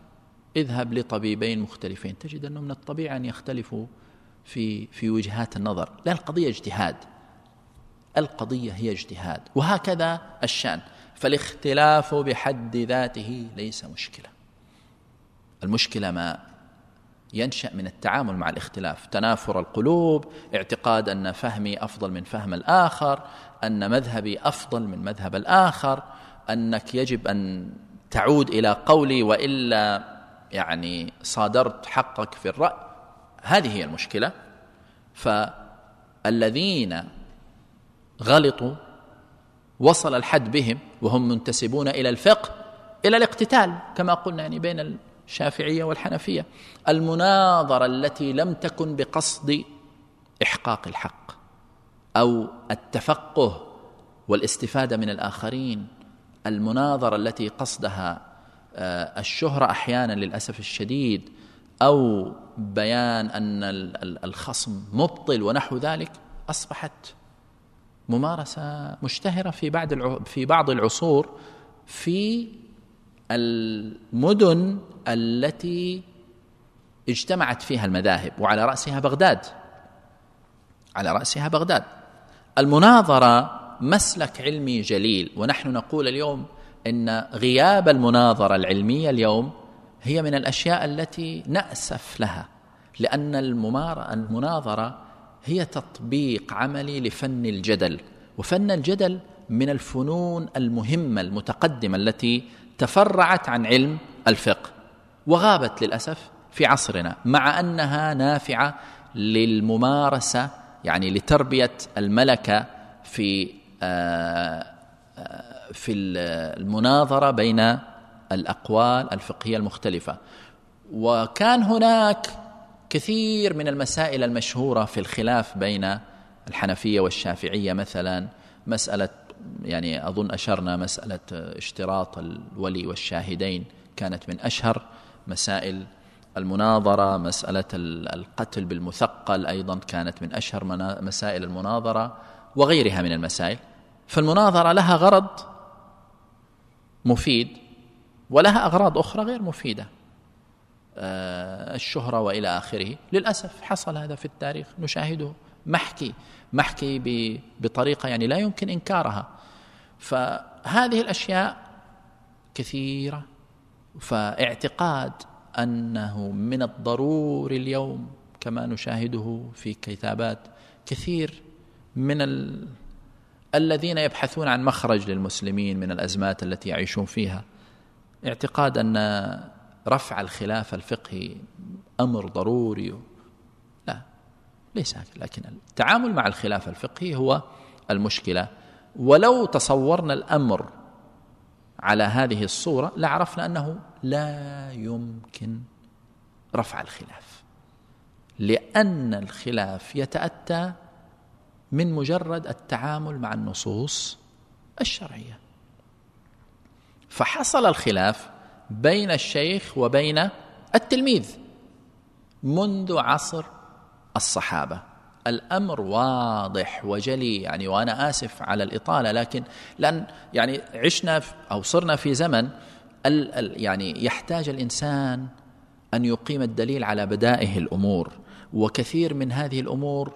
اذهب لطبيبين مختلفين. تجد انه من الطبيعي أن يختلفوا في في وجهات النظر. لا القضية اجتهاد. القضية هي اجتهاد وهكذا الشأن. فالاختلاف بحد ذاته ليس مشكلة. المشكلة ما ينشأ من التعامل مع الاختلاف. تنافر القلوب اعتقاد أن فهمي أفضل من فهم الآخر أن مذهبي أفضل من مذهب الآخر أنك يجب أن تعود إلى قولي وإلا يعني صادرت حقك في الرأي. هذه هي المشكلة. فالذين غلطوا وصل الحد بهم وهم منتسبون إلى الفقه إلى الاقتتال كما قلنا يعني بين الشافعية والحنفية. المناظرة التي لم تكن بقصد إحقاق الحق. أو التفقه والاستفادة من الآخرين المناظرة التي قصدها آه، الشهرة أحيانا للأسف الشديد أو بيان أن الخصم مبطل ونحو ذلك أصبحت ممارسة مشتهرة في بعض في بعض العصور في المدن التي اجتمعت فيها المذاهب وعلى رأسها بغداد. على رأسها بغداد. المناظرة مسلك علمي جليل ونحن نقول اليوم إن غياب المناظرة العلمية اليوم هي من الأشياء التي نأسف لها لأن المناظرة هي تطبيق عملي لفن الجدل وفن الجدل من الفنون المهمة المتقدمة التي تفرعت عن علم الفقه وغابت للأسف في عصرنا مع أنها نافعة للممارسة يعني لتربية الملكة في آه، آه، في المناظرة بين الأقوال الفقهية المختلفة. وكان هناك كثير من المسائل المشهورة في الخلاف بين الحنفية والشافعية مثلا مسألة يعني أظن أشرنا مسألة اشتراط الولي والشاهدين كانت من أشهر مسائل المناظرة مسألة القتل بالمثقل أيضا كانت من أشهر مسائل المناظرة وغيرها من المسائل. فالمناظرة لها غرض مفيد ولها أغراض أخرى غير مفيدة آه، الشهرة وإلى آخره. للأسف حصل هذا في التاريخ نشاهده محكي محكي بطريقة يعني لا يمكن إنكارها. فهذه الأشياء كثيرة فاعتقاد أنه من الضروري اليوم كما نشاهده في كتابات كثير من ال... الذين يبحثون عن مخرج للمسلمين من الأزمات التي يعيشون فيها. اعتقاد أن رفع الخلاف الفقهي أمر ضروري. لا ليس لكن التعامل مع الخلاف الفقهي هو المشكلة. ولو تصورنا الأمر على هذه الصورة لعرفنا أنه لا يمكن رفع الخلاف. لأن الخلاف يتأتى من مجرد التعامل مع النصوص الشرعية. فحصل الخلاف بين الشيخ وبين التلميذ منذ عصر الصحابة. الأمر واضح وجلي يعني وأنا آسف على الإطالة لكن لأن يعني عشنا أو صرنا في زمن ال يعني يحتاج الإنسان أن يقيم الدليل على بدائه الأمور وكثير من هذه الأمور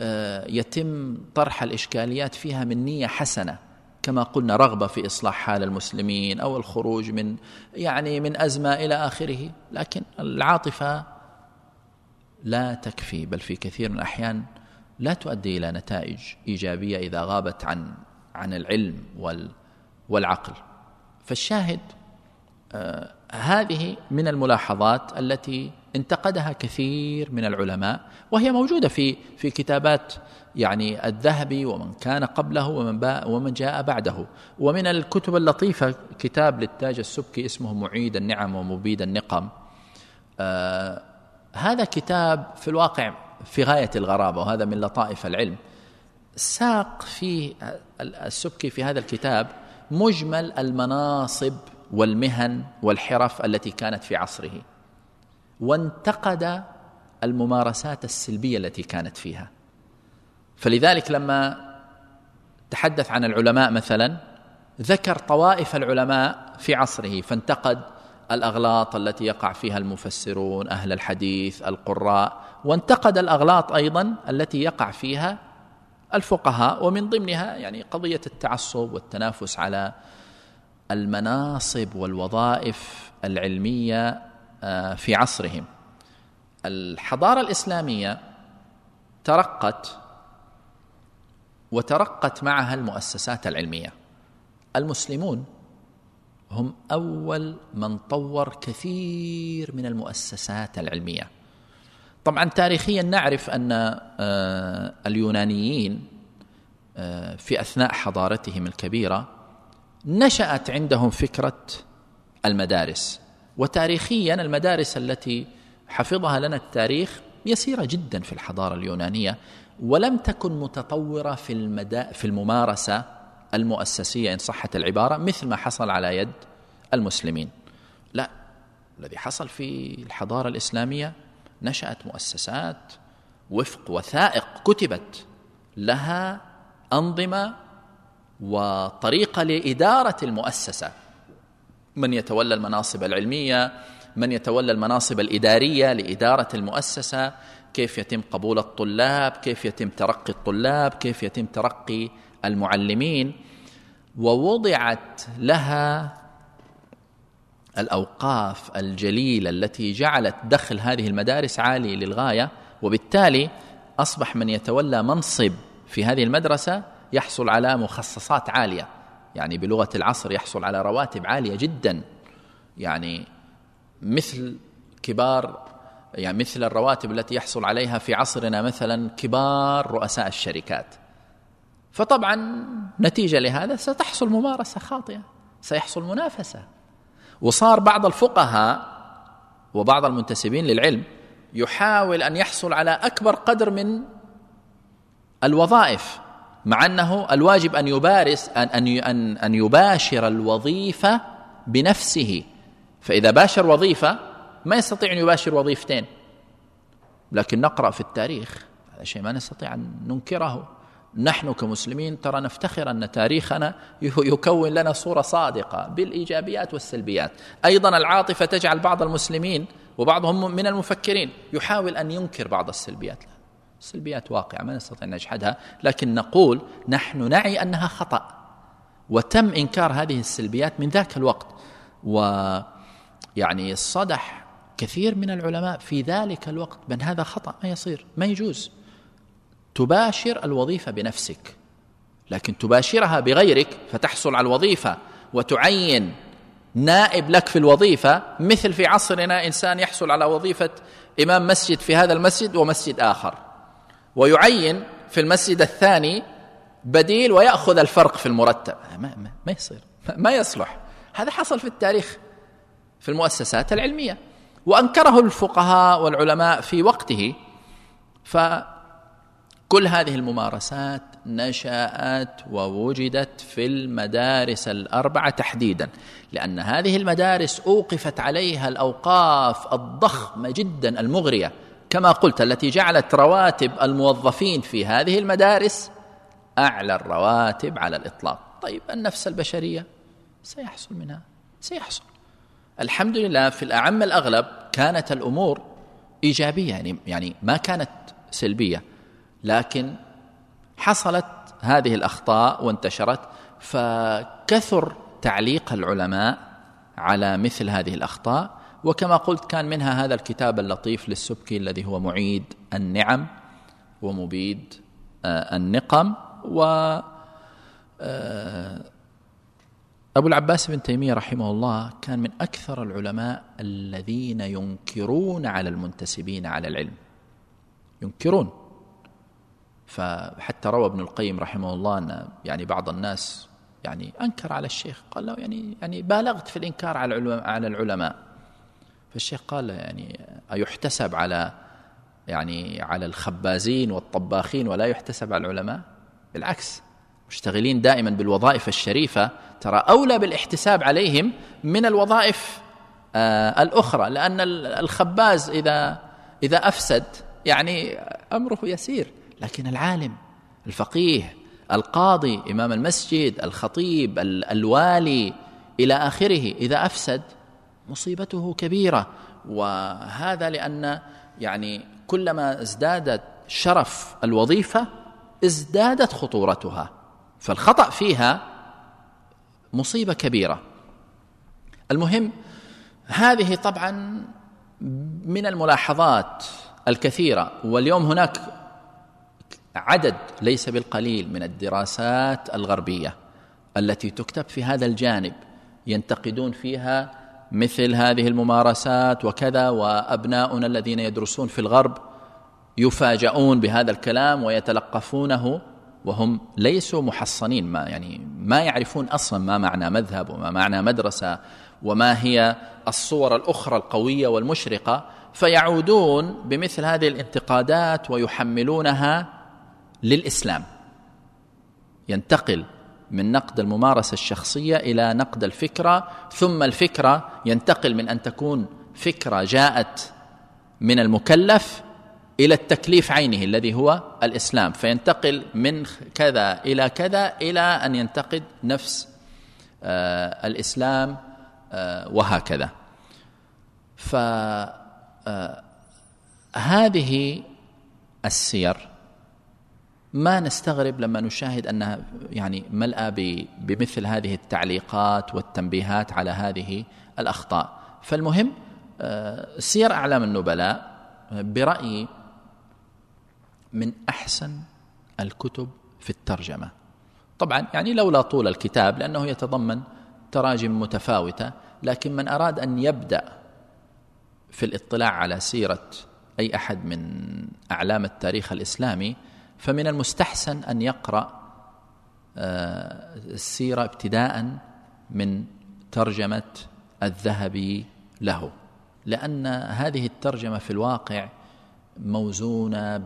آه، يتم طرح الإشكاليات فيها من نية حسنة كما قلنا رغبة في إصلاح حال المسلمين أو الخروج من يعني من أزمة إلى آخره لكن العاطفة لا تكفي بل في كثير من الأحيان لا تؤدي إلى نتائج إيجابية إذا غابت عن عن العلم والعقل. فالشاهد آه هذه من الملاحظات التي انتقدها كثير من العلماء وهي موجودة في في كتابات يعني الذهبي ومن كان قبله ومن ومن جاء بعده. ومن الكتب اللطيفة كتاب للتاج السبكي اسمه معيد النعم ومبيد النقم آه هذا كتاب في الواقع في غاية الغرابة وهذا من لطائف العلم. ساق فيه السبكي في هذا الكتاب مجمل المناصب والمهن والحرف التي كانت في عصره وانتقد الممارسات السلبية التي كانت فيها. فلذلك لما تحدث عن العلماء مثلا ذكر طوائف العلماء في عصره فانتقد الأغلاط التي يقع فيها المفسرون أهل الحديث القراء. وانتقد الأغلاط أيضا التي يقع فيها الفقهاء ومن ضمنها يعني قضية التعصب والتنافس على المناصب والوظائف العلمية آه، في عصرهم. الحضارة الإسلامية ترقت وترقت معها المؤسسات العلمية. المسلمون هم أول من طور كثير من المؤسسات العلمية. طبعا تاريخيا نعرف أن آه، اليونانيين آه، في أثناء حضارتهم الكبيرة نشأت عندهم فكرة المدارس. وتاريخيا المدارس التي حفظها لنا التاريخ يسيرة جدا في الحضارة اليونانية ولم تكن متطورة في المدا في الممارسة المؤسسية إن صحت العبارة مثل ما حصل على يد المسلمين. لا الذي حصل في الحضارة الإسلامية نشأت مؤسسات وفق وثائق كتبت لها أنظمة وطريقة لإدارة المؤسسة. من يتولى المناصب العلمية من يتولى المناصب الإدارية لإدارة المؤسسة كيف يتم قبول الطلاب كيف يتم ترقي الطلاب كيف يتم ترقي المعلمين ووضعت لها الأوقاف الجليلة التي جعلت دخل هذه المدارس عالي للغاية وبالتالي أصبح من يتولى منصب في هذه المدرسة يحصل على مخصصات عالية. يعني بلغة العصر يحصل على رواتب عالية جدا. يعني مثل كبار يعني مثل الرواتب التي يحصل عليها في عصرنا مثلا كبار رؤساء الشركات. فطبعا نتيجة لهذا ستحصل ممارسة خاطئة سيحصل منافسة. وصار بعض الفقهاء وبعض المنتسبين للعلم يحاول أن يحصل على أكبر قدر من الوظائف مع أنه الواجب أن يبارس أن أن أن يباشر الوظيفة بنفسه. فإذا باشر وظيفة ما يستطيع أن يباشر وظيفتين لكن نقرأ في التاريخ هذا شيء ما نستطيع أن ننكره. نحن كمسلمين ترى نفتخر أن تاريخنا يكون لنا صورة صادقة بالإيجابيات والسلبيات. أيضا العاطفة تجعل بعض المسلمين وبعضهم من المفكرين يحاول أن ينكر بعض السلبيات. السلبيات واقعة ما نستطيع أن نجحدها لكن نقول نحن نعي أنها خطأ. وتم إنكار هذه السلبيات من ذاك الوقت. ويعني صدح كثير من العلماء في ذلك الوقت بأن هذا خطأ ما يصير ما يجوز. تباشر الوظيفة بنفسك. لكن تباشرها بغيرك فتحصل على الوظيفة وتعين نائب لك في الوظيفة مثل في عصرنا إنسان يحصل على وظيفة إمام مسجد في هذا المسجد ومسجد آخر. ويعين في المسجد الثاني بديل ويأخذ الفرق في المرتب. ما, ما, ما يصير. ما يصلح. هذا حصل في التاريخ في المؤسسات العلمية. وأنكره الفقهاء والعلماء في وقته فكل هذه الممارسات نشأت ووجدت في المدارس الأربعة تحديدا لأن هذه المدارس أوقفت عليها الأوقاف الضخمة جدا المغرية. كما قلت التي جعلت رواتب الموظفين في هذه المدارس أعلى الرواتب على الإطلاق. طيب النفس البشرية سيحصل منها سيحصل. الحمد لله في الأعم الأغلب كانت الأمور إيجابية يعني يعني ما كانت سلبية. لكن حصلت هذه الأخطاء وانتشرت فكثر تعليق العلماء على مثل هذه الأخطاء وكما قلت كان منها هذا الكتاب اللطيف للسبكي الذي هو معيد النعم ومبيد آه، النقم و آه، أبو العباس بن تيمية رحمه الله كان من أكثر العلماء الذين ينكرون على المنتسبين على العلم. ينكرون. فحتى روى ابن القيم رحمه الله أن يعني بعض الناس يعني أنكر على الشيخ قال له يعني يعني بالغت في الإنكار على على العلماء. فالشيخ قال يعني أيحتسب على يعني على الخبازين والطباخين ولا يحتسب على العلماء؟ بالعكس مشتغلين دائما بالوظائف الشريفة ترى أولى بالإحتساب عليهم من الوظائف آه الأخرى لأن الخباز إذا إذا أفسد يعني أمره يسير. لكن العالم الفقيه القاضي إمام المسجد الخطيب الوالي إلى آخره إذا أفسد مصيبته كبيرة. وهذا لأن يعني كلما ازدادت شرف الوظيفة ازدادت خطورتها. فالخطأ فيها مصيبة كبيرة. المهم هذه طبعا من الملاحظات الكثيرة. واليوم هناك عدد ليس بالقليل من الدراسات الغربية التي تكتب في هذا الجانب ينتقدون فيها مثل هذه الممارسات وكذا وأبناؤنا الذين يدرسون في الغرب يفاجؤون بهذا الكلام ويتلقفونه وهم ليسوا محصنين ما يعني ما يعرفون أصلا ما معنى مذهب وما معنى مدرسة وما هي الصور الأخرى القوية والمشرقة فيعودون بمثل هذه الانتقادات ويحملونها للإسلام. ينتقل من نقد الممارسة الشخصية إلى نقد الفكرة ثم الفكرة ينتقل من أن تكون فكرة جاءت من المكلف إلى التكليف عينه الذي هو الإسلام. فينتقل من كذا إلى كذا إلى أن ينتقد نفس آه الإسلام آه وهكذا. فهذه آه السير ما نستغرب لما نشاهد أنها يعني ملأى بمثل هذه التعليقات والتنبيهات على هذه الأخطاء. فالمهم آه، سير أعلام النبلاء برأيي من أحسن الكتب في الترجمة. طبعا يعني لولا طول الكتاب لأنه يتضمن تراجم متفاوتة لكن من أراد أن يبدأ في الاطلاع على سيرة أي أحد من أعلام التاريخ الإسلامي فمن المستحسن أن يقرأ آه، السيرة ابتداء من ترجمة الذهبي له. لأن هذه الترجمة في الواقع موزونة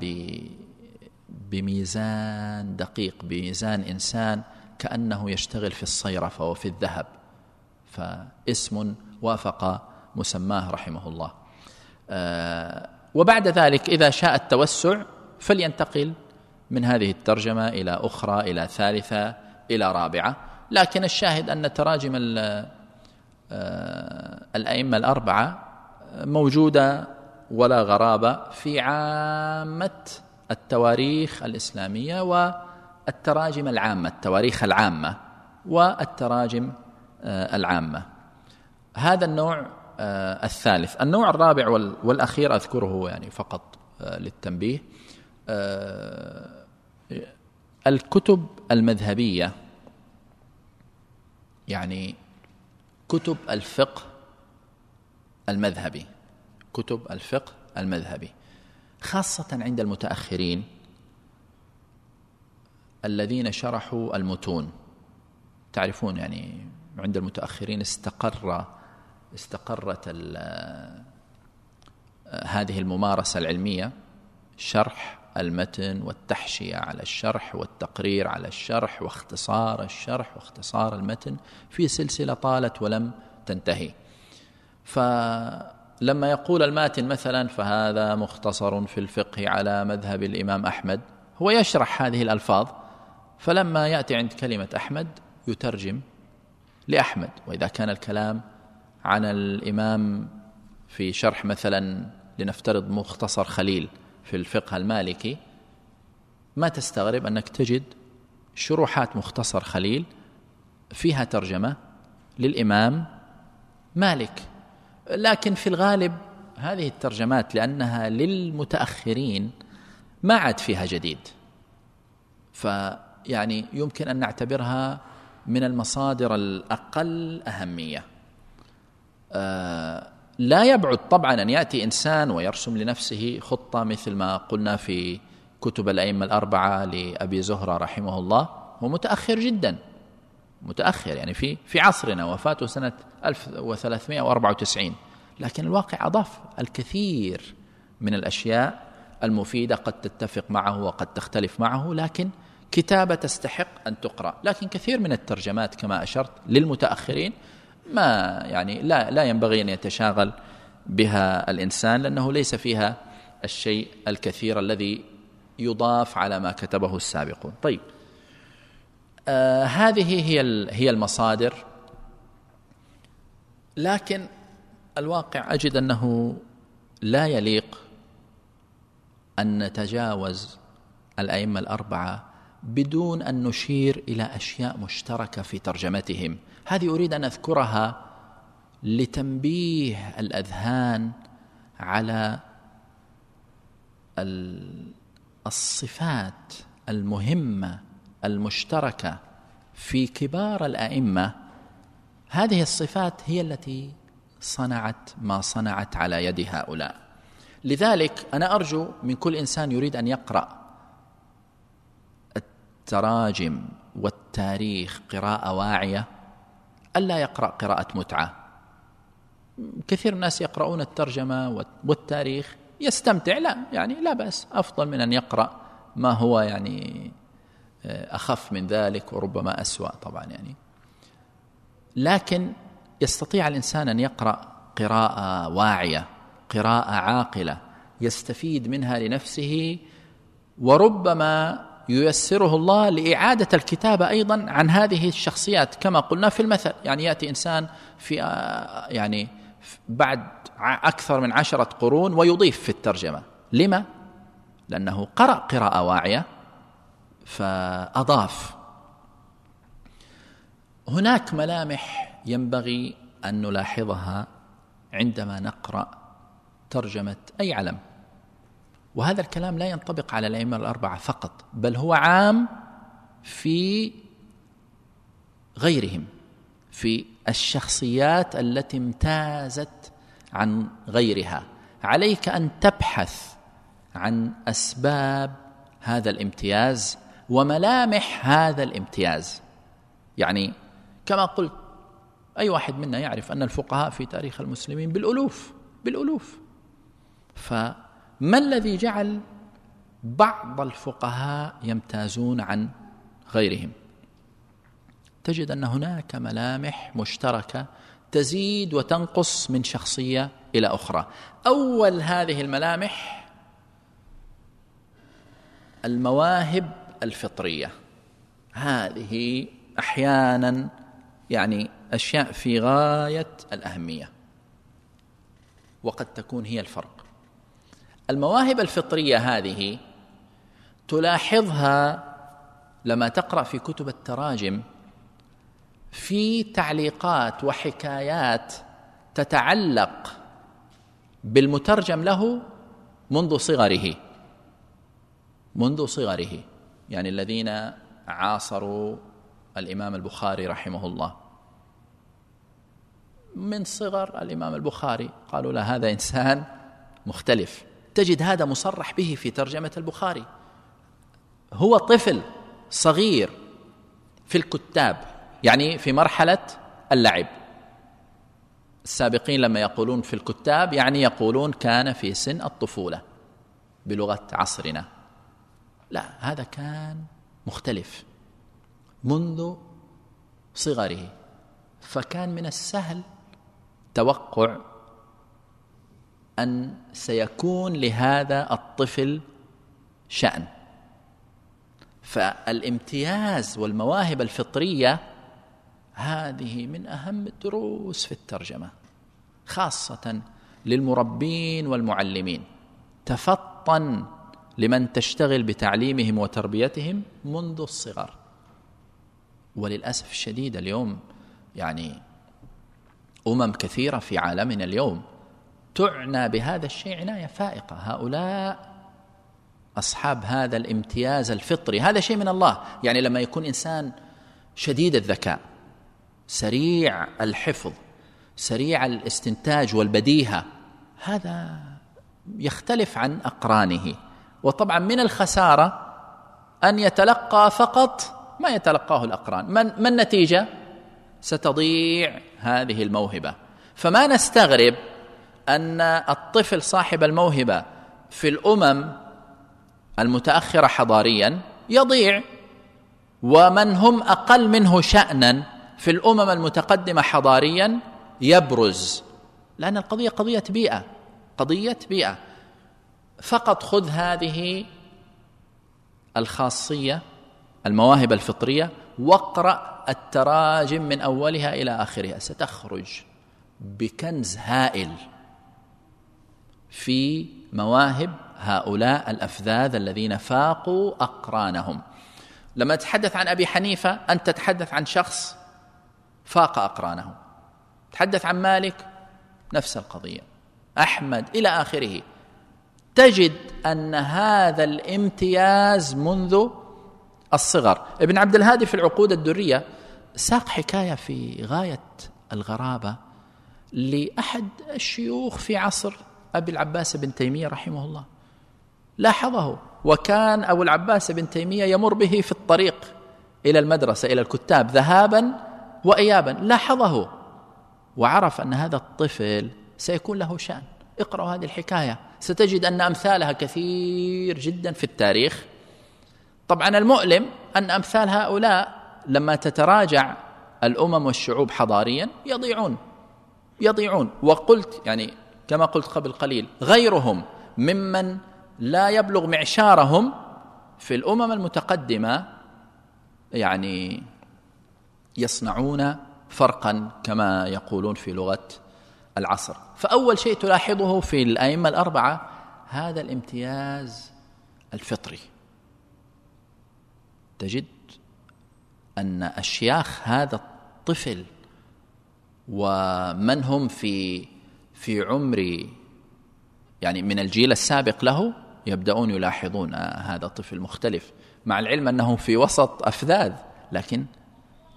بميزان دقيق بميزان إنسان كأنه يشتغل في الصيرفه وفي الذهب. فاسم وافق مسماه رحمه الله. آه، وبعد ذلك إذا شاء التوسع فلينتقل من هذه الترجمة إلى أخرى إلى ثالثة إلى رابعة. لكن الشاهد أن تراجم آه، الأئمة الأربعة موجودة ولا غرابة في عامة التواريخ الإسلامية والتراجم العامة التواريخ العامة والتراجم آه، العامة. هذا النوع آه، الثالث. النوع الرابع والأخير أذكره يعني فقط للتنبيه. الكتب المذهبية يعني كتب الفقه المذهبي كتب الفقه المذهبي خاصة عند المتأخرين الذين شرحوا المتون. تعرفون يعني عند المتأخرين استقر استقرت هذه الممارسة العلمية شرح المتن والتحشية على الشرح والتقرير على الشرح واختصار الشرح واختصار المتن في سلسلة طالت ولم تنتهي. فلما يقول الماتن مثلا فهذا مختصر في الفقه على مذهب الإمام أحمد هو يشرح هذه الألفاظ فلما يأتي عند كلمة أحمد يترجم لأحمد. وإذا كان الكلام عن الإمام في شرح مثلا لنفترض مختصر خليل في الفقه المالكي ما تستغرب أنك تجد شروحات مختصر خليل فيها ترجمة للإمام مالك. لكن في الغالب هذه الترجمات لأنها للمتأخرين ما عاد فيها جديد. فيعني يمكن أن نعتبرها من المصادر الأقل أهمية. آه لا يبعد طبعا أن يأتي إنسان ويرسم لنفسه خطة مثل ما قلنا في كتب الأئمة الأربعة لأبي زهرة رحمه الله هو متأخر جدا متأخر يعني في في عصرنا وفاته سنة 1394 لكن الواقع أضاف الكثير من الأشياء المفيدة قد تتفق معه وقد تختلف معه لكن كتابة تستحق أن تقرأ. لكن كثير من الترجمات كما أشرت للمتأخرين ما يعني لا لا ينبغي أن يتشاغل بها الإنسان لأنه ليس فيها الشيء الكثير الذي يضاف على ما كتبه السابقون. طيب آه هذه هي هي المصادر لكن الواقع أجد أنه لا يليق أن نتجاوز الأئمة الأربعة بدون أن نشير إلى أشياء مشتركة في ترجمتهم هذه أريد أن أذكرها لتنبيه الأذهان على الصفات المهمة المشتركة في كبار الأئمة. هذه الصفات هي التي صنعت ما صنعت على يد هؤلاء. لذلك أنا أرجو من كل إنسان يريد أن يقرأ التراجم والتاريخ قراءة واعية ألا يقرأ قراءة متعة؟ كثير الناس يقرؤون الترجمة والتاريخ يستمتع لا يعني لا بأس أفضل من أن يقرأ ما هو يعني آه، أخف من ذلك وربما أسوأ طبعا يعني. لكن يستطيع الإنسان أن يقرأ قراءة واعية قراءة عاقلة يستفيد منها لنفسه وربما ييسره الله لإعادة الكتابة أيضا عن هذه الشخصيات كما قلنا في المثل. يعني يأتي إنسان في آه، يعني بعد أكثر من عشرة قرون ويضيف في الترجمة. لما؟ لأنه قرأ قراءة واعية فأضاف. هناك ملامح ينبغي أن نلاحظها عندما نقرأ ترجمة أي علم. وهذا الكلام لا ينطبق على الأئمة الأربعة فقط بل هو عام في غيرهم في الشخصيات التي امتازت عن غيرها. عليك أن تبحث عن أسباب هذا الامتياز وملامح هذا الامتياز. يعني كما قلت أي واحد منا يعرف أن الفقهاء في تاريخ المسلمين بالألوف بالألوف. ف ما الذي جعل بعض الفقهاء يمتازون عن غيرهم؟ تجد أن هناك ملامح مشتركة تزيد وتنقص من شخصية إلى أخرى. أول هذه الملامح المواهب الفطرية. هذه أحيانا يعني أشياء في غاية الأهمية. وقد تكون هي الفرق. المواهب الفطرية هذه تلاحظها لما تقرأ في كتب التراجم في تعليقات وحكايات تتعلق بالمترجم له منذ صغره منذ صغره يعني الذين عاصروا الإمام البخاري رحمه الله. من صغر الإمام البخاري قالوا له هذا إنسان مختلف. تجد هذا مصرح به في ترجمة البخاري. هو طفل صغير في الكتاب يعني في مرحلة اللعب. السابقين لما يقولون في الكتاب يعني يقولون كان في سن الطفولة بلغة عصرنا. لا هذا كان مختلف منذ صغره. فكان من السهل توقع أن سيكون لهذا الطفل شأن. فالامتياز والمواهب الفطرية هذه من أهم الدروس في الترجمة خاصة للمربين والمعلمين. تفطن لمن تشتغل بتعليمهم وتربيتهم منذ الصغر. وللأسف الشديد اليوم يعني أمم كثيرة في عالمنا اليوم تعنى بهذا الشيء عناية فائقة. هؤلاء أصحاب هذا الامتياز الفطري. هذا شيء من الله. يعني لما يكون إنسان شديد الذكاء سريع الحفظ سريع الاستنتاج والبديهة هذا يختلف عن أقرانه. وطبعا من الخسارة أن يتلقى فقط ما يتلقاه الأقران. من ما النتيجه ستضيع هذه الموهبة. فما نستغرب أن الطفل صاحب الموهبة في الأمم المتأخرة حضاريا يضيع ومن هم أقل منه شانا في الأمم المتقدمة حضاريا يبرز لأن القضية قضية بيئة قضية بيئة. فقط خذ هذه الخاصية المواهب الفطرية واقرأ التراجم من أولها إلى آخرها. ستخرج بكنز هائل. في مواهب هؤلاء الأفذاذ الذين فاقوا أقرانهم. لما تتحدث عن أبي حنيفة أنت تتحدث عن شخص فاق أقرانه. تحدث عن مالك نفس القضية. أحمد إلى آخره. تجد أن هذا الامتياز منذ الصغر. ابن عبد الهادي في العقود الدرية ساق حكاية في غاية الغرابة لأحد الشيوخ في عصر أبي العباس بن تيمية رحمه الله. لاحظه وكان أبو العباس بن تيمية يمر به في الطريق إلى المدرسة إلى الكتاب ذهابا وايابا. لاحظه وعرف أن هذا الطفل سيكون له شأن. اقرأوا هذه الحكاية. ستجد أن أمثالها كثير جدا في التاريخ. طبعا المؤلم أن أمثال هؤلاء لما تتراجع الأمم والشعوب حضاريا يضيعون يضيعون. وقلت يعني كما قلت قبل قليل غيرهم ممن لا يبلغ معشارهم في الأمم المتقدمة يعني يصنعون فرقا كما يقولون في لغة العصر. فأول شيء تلاحظه في الأئمة الأربعة هذا الامتياز الفطري. تجد أن اشياخ هذا الطفل ومن هم في في عمر يعني من الجيل السابق له يبدأون يلاحظون هذا طفل مختلف مع العلم أنه في وسط أفذاذ لكن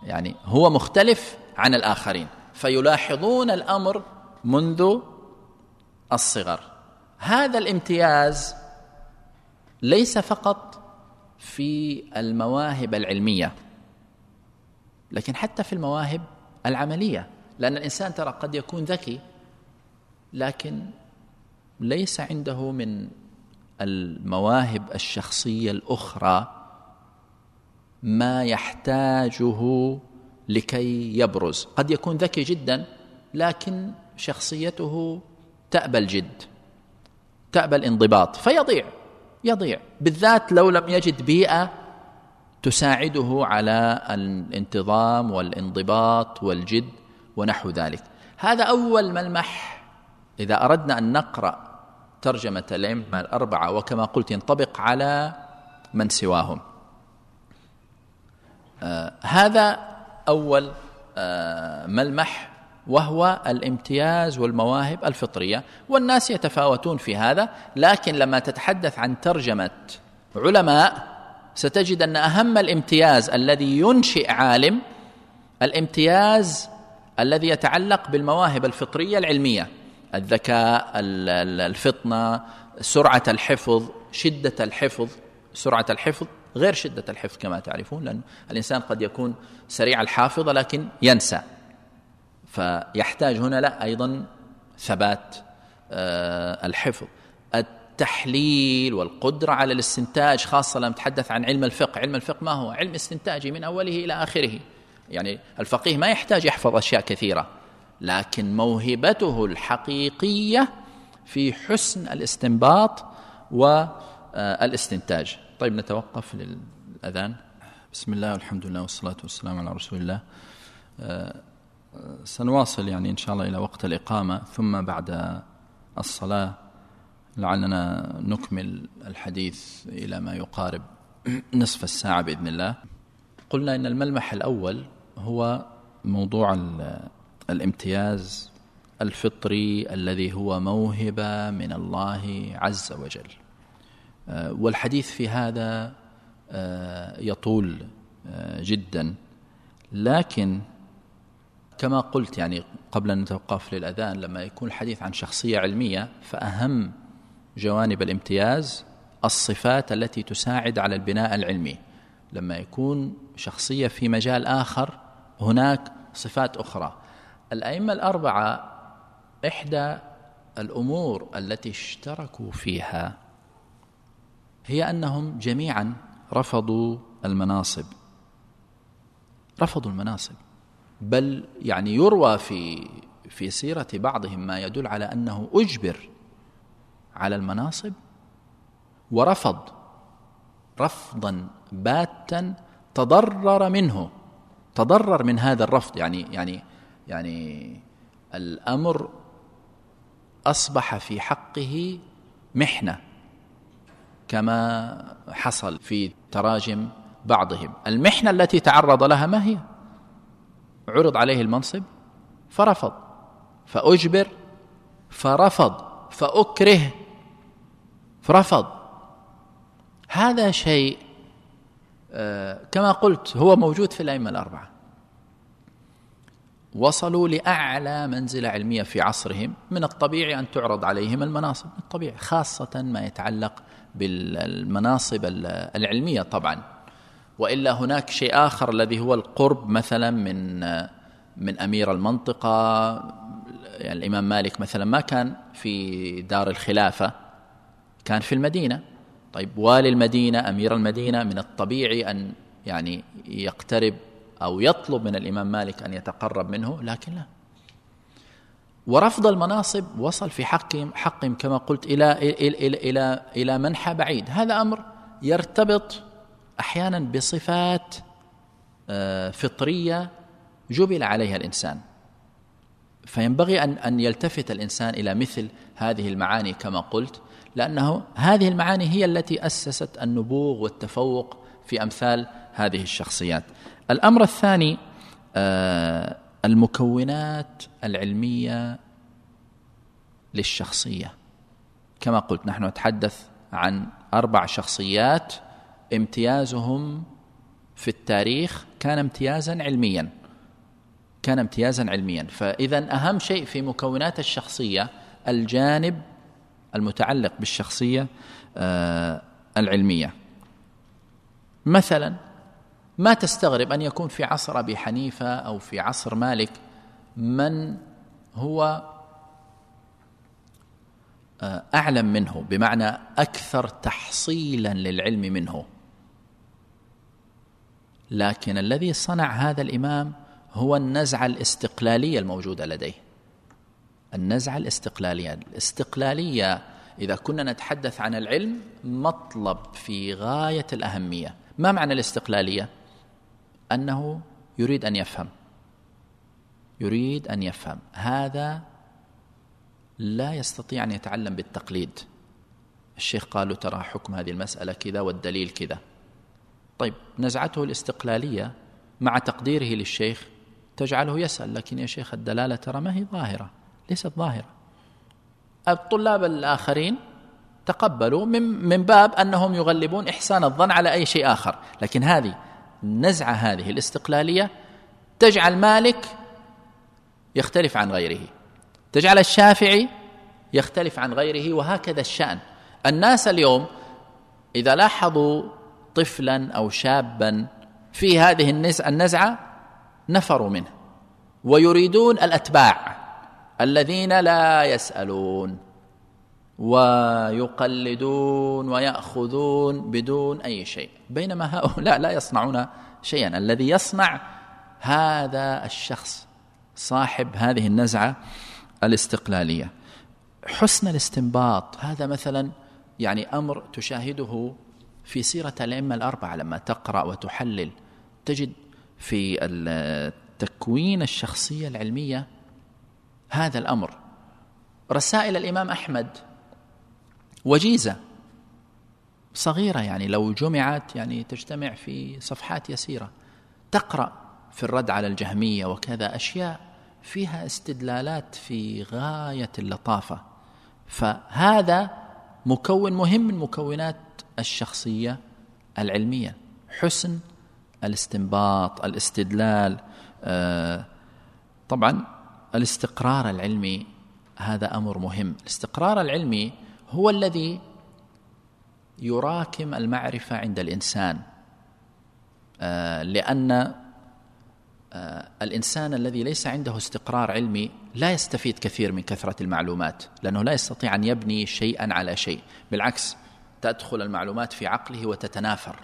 يعني هو مختلف عن الآخرين فيلاحظون الأمر منذ الصغر. هذا الامتياز ليس فقط في المواهب العلمية لكن حتى في المواهب العملية لأن الإنسان ترى قد يكون ذكي لكن ليس عنده من المواهب الشخصية الأخرى ما يحتاجه لكي يبرز. قد يكون ذكي جدا لكن شخصيته تأبى الجد تأبى الانضباط فيضيع يضيع. بالذات لو لم يجد بيئة تساعده على الانتظام والانضباط والجد ونحو ذلك. هذا أول ملمح إذا أردنا أن نقرأ ترجمة الأئمة الأربعة وكما قلت ينطبق على من سواهم. آه هذا أول آه ملمح وهو الامتياز والمواهب الفطرية والناس يتفاوتون في هذا لكن لما تتحدث عن ترجمة علماء ستجد أن أهم الامتياز الذي ينشئ عالم الامتياز الذي يتعلق بالمواهب الفطرية العلمية. الذكاء الفطنة سرعة الحفظ شدة الحفظ. سرعة الحفظ غير شدة الحفظ كما تعرفون لأن الإنسان قد يكون سريع الحافظة لكن ينسى. فيحتاج هنا لا أيضا ثبات آه، الحفظ. التحليل والقدرة على الاستنتاج خاصة لما نتحدث عن علم الفقه. علم الفقه ما هو؟ علم استنتاجي من أوله إلى آخره. يعني الفقيه ما يحتاج يحفظ أشياء كثيرة. لكن موهبته الحقيقية في حسن الاستنباط والإستنتاج. طيب نتوقف للأذان. بسم الله والحمد لله والصلاة والسلام على رسول الله. آه، سنواصل يعني إن شاء الله إلى وقت الإقامة ثم بعد الصلاة لعلنا نكمل الحديث إلى ما يقارب نصف الساعة بإذن الله. قلنا إن الملمح الأول هو موضوع الامتياز الفطري الذي هو موهبة من الله عز وجل. آه، والحديث في هذا آه، يطول آه، جدا. لكن كما قلت يعني قبل أن نتوقف للأذان لما يكون الحديث عن شخصية علمية فأهم جوانب الامتياز الصفات التي تساعد على البناء العلمي. لما يكون شخصية في مجال آخر هناك صفات أخرى. الأئمة الأربعة إحدى الأمور التي اشتركوا فيها هي أنهم جميعا رفضوا المناصب. رفضوا المناصب. بل يعني يروى في في سيرة بعضهم ما يدل على أنه أجبر على المناصب ورفض رفضا باتا تضرر منه تضرر من هذا الرفض. يعني يعني يعني الأمر أصبح في حقه محنة كما حصل في تراجم بعضهم. المحنة التي تعرض لها ما هي؟ عرض عليه المنصب فرفض فأجبر فرفض فأكره فرفض. هذا شيء آه، كما قلت هو موجود في الأئمة الأربعة. وصلوا لأعلى منزلة علمية في عصرهم من الطبيعي أن تعرض عليهم المناصب من الطبيعي خاصة ما يتعلق بالمناصب العلمية طبعا. وإلا هناك شيء آخر الذي هو القرب مثلا من من أمير المنطقة يعني الإمام مالك مثلا ما كان في دار الخلافة كان في المدينة. طيب والي المدينة أمير المدينة من الطبيعي أن يعني يقترب أو يطلب من الإمام مالك أن يتقرب منه لكن لا. ورفض المناصب وصل في حقهم حقهم كما قلت إلى إلى إلى إلى, إلى منحى بعيد. هذا أمر يرتبط أحيانا بصفات آه، فطرية جبل عليها الإنسان. فينبغي أن أن يلتفت الإنسان إلى مثل هذه المعاني كما قلت لأنه هذه المعاني هي التي أسست النبوغ والتفوق في أمثال هذه الشخصيات. الأمر الثاني آه، المكونات العلمية للشخصية. كما قلت نحن نتحدث عن أربع شخصيات امتيازهم في التاريخ كان امتيازا علميا. كان امتيازا علميا. فإذا أهم شيء في مكونات الشخصية الجانب المتعلق بالشخصية آه، العلمية. مثلا ما تستغرب أن يكون في عصر أبي حنيفة أو في عصر مالك من هو آه، أعلم منه بمعنى أكثر تحصيلا للعلم منه. لكن الذي صنع هذا الإمام هو النزعة الاستقلالية الموجودة لديه. النزعة الاستقلالية الاستقلالية إذا كنا نتحدث عن العلم مطلب في غاية الأهمية. ما معنى الاستقلالية؟ أنه يريد أن يفهم. يريد أن يفهم. هذا لا يستطيع أن يتعلم بالتقليد. الشيخ قال له ترى حكم هذه المسألة كذا والدليل كذا. طيب نزعته الاستقلالية مع تقديره للشيخ تجعله يسأل لكن يا شيخ الدلالة ترى ما هي ظاهرة ليست ظاهرة. الطلاب الآخرين تقبلوا من, من باب أنهم يغلبون إحسان الظن على أي شيء آخر لكن هذه النزعة هذه الاستقلالية تجعل مالك يختلف عن غيره. تجعل الشافعي يختلف عن غيره وهكذا الشأن. الناس اليوم إذا لاحظوا طفلا أو شابا في هذه النزعة نفروا منه ويريدون الأتباع الذين لا يسألون. ويقلدون ويأخذون بدون أي شيء. بينما هؤلاء لا يصنعون شيئا. الذي يصنع هذا الشخص صاحب هذه النزعة الاستقلالية. حسن الاستنباط هذا مثلا يعني أمر تشاهده في سيرة الأئمة الأربعة. لما تقرأ وتحلل تجد في التكوين الشخصية العلمية هذا الأمر. رسائل الإمام أحمد وجيزة. صغيرة يعني لو جمعت يعني تجتمع في صفحات يسيرة. تقرأ في الرد على الجهمية وكذا أشياء فيها استدلالات في غاية اللطافة. فهذا مكون مهم من مكونات الشخصية العلمية. حسن الاستنباط الاستدلال آه طبعا الاستقرار العلمي هذا أمر مهم. الاستقرار العلمي هو الذي يراكم المعرفة عند الإنسان آه لأن آه الإنسان الذي ليس عنده استقرار علمي لا يستفيد كثير من كثرة المعلومات لأنه لا يستطيع أن يبني شيئا على شيء. بالعكس تدخل المعلومات في عقله وتتنافر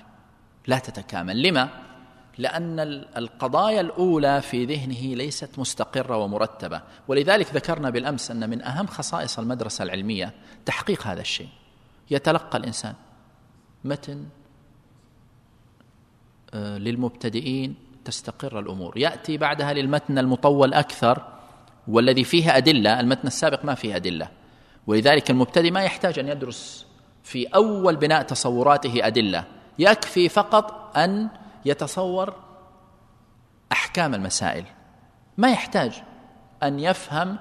لا تتكامل. لما؟ لأن القضايا الأولى في ذهنه ليست مستقرة ومرتبة. ولذلك ذكرنا بالأمس أن من أهم خصائص المدرسة العلمية تحقيق هذا الشيء. يتلقى الإنسان متن آه، للمبتدئين تستقر الأمور. يأتي بعدها للمتن المطول أكثر والذي فيه أدلة المتن السابق ما فيه أدلة. ولذلك المبتدئ ما يحتاج أن يدرس في أول بناء تصوراته أدلة. يكفي فقط أن يتصور أحكام المسائل. ما يحتاج أن يفهم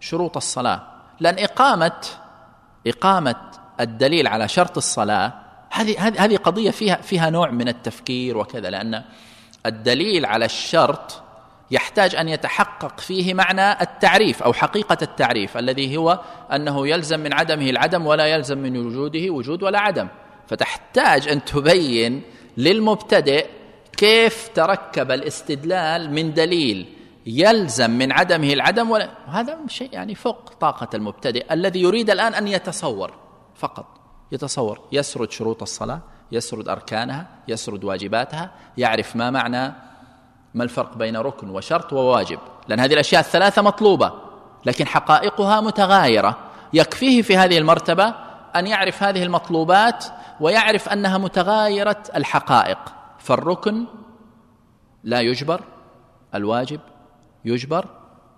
شروط الصلاة. لأن اقامه إقامة الدليل على شرط الصلاة هذه هذه قضية فيها فيها نوع من التفكير وكذا لأن الدليل على الشرط يحتاج أن يتحقق فيه معنى التعريف أو حقيقة التعريف الذي هو أنه يلزم من عدمه العدم ولا يلزم من وجوده وجود ولا عدم. فتحتاج أن تبين للمبتدئ كيف تركب الاستدلال من دليل يلزم من عدمه العدم وهذا شيء يعني فوق طاقة المبتدئ الذي يريد الآن أن يتصور فقط. يتصور يسرد شروط الصلاة يسرد أركانها يسرد واجباتها يعرف ما معنى ما الفرق بين ركن وشرط وواجب. لأن هذه الأشياء الثلاثة مطلوبة لكن حقائقها متغايرة. يكفيه في هذه المرتبة أن يعرف هذه المطلوبات ويعرف أنها متغايرة الحقائق. فالركن لا يجبر الواجب يجبر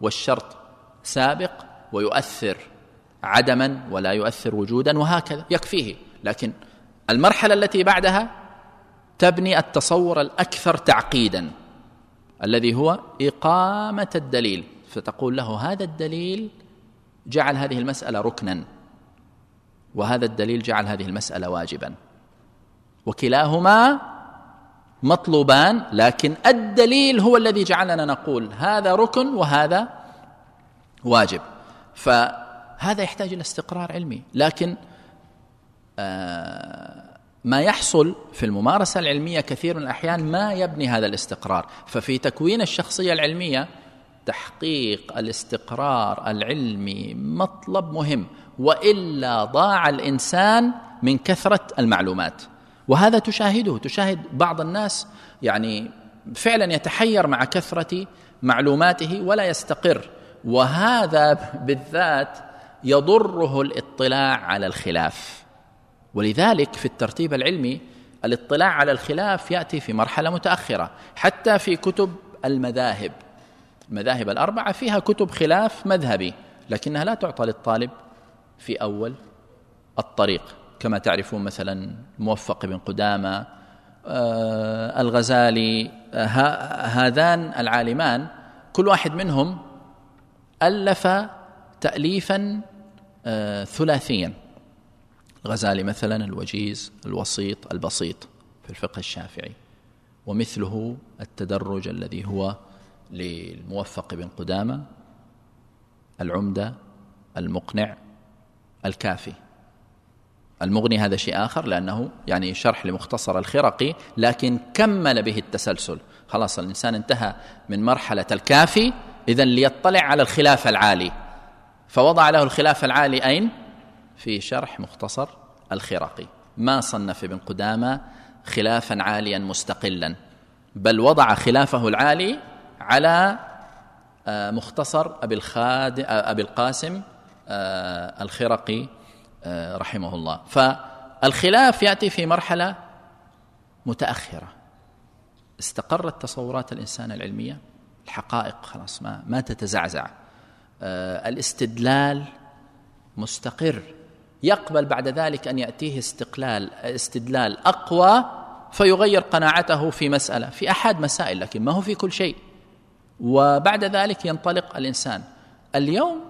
والشرط سابق ويؤثر عدما ولا يؤثر وجودا وهكذا يكفيه. لكن المرحلة التي بعدها تبني التصور الأكثر تعقيدا الذي هو إقامة الدليل. فتقول له هذا الدليل جعل هذه المسألة ركنا وهذا الدليل جعل هذه المسألة واجبا. وكلاهما مطلوبان لكن الدليل هو الذي جعلنا نقول هذا ركن وهذا واجب. فهذا يحتاج إلى استقرار علمي. لكن آه، ما يحصل في الممارسة العلمية كثير من الأحيان ما يبني هذا الاستقرار. ففي تكوين الشخصية العلمية تحقيق الاستقرار العلمي مطلب مهم. وإلا ضاع الإنسان من كثرة المعلومات. وهذا تشاهده تشاهد بعض الناس يعني فعلا يتحير مع كثرة معلوماته ولا يستقر. وهذا بالذات يضره الاطلاع على الخلاف. ولذلك في الترتيب العلمي الاطلاع على الخلاف يأتي في مرحلة متأخرة حتى في كتب المذاهب. المذاهب الأربعة فيها كتب خلاف مذهبي لكنها لا تعطى للطالب في أول الطريق. كما تعرفون مثلا موفق بن قدامة آه، الغزالي آه، هذان العالمان كل واحد منهم ألف تأليفا ثلاثيا. الغزالي مثلا الوجيز الوسيط البسيط في الفقه الشافعي. ومثله التدرج الذي هو للموفق بن قدامة العمدة المقنع الكافي. المغني هذا شيء آخر لأنه يعني شرح لمختصر الخرقي لكن كمل به التسلسل. خلاص الإنسان انتهى من مرحلة الكافي إذا ليطلع على الخلاف العالي. فوضع له الخلاف العالي أين؟ في شرح مختصر الخرقي. ما صنف ابن قدامة خلافا عاليا مستقلا بل وضع خلافه العالي على آه، مختصر أبي, الخاد آه، أبي القاسم آه، الخرقي رحمه الله فالخلاف يأتي في مرحلة متأخرة. استقرت تصورات الإنسان العلمية؟ الحقائق خلاص ما ما تتزعزع. الاستدلال مستقر. يقبل بعد ذلك أن يأتيه استقلال استدلال أقوى فيغير قناعته في مسألة في أحد مسائل لكن ما هو في كل شيء. وبعد ذلك ينطلق الإنسان. اليوم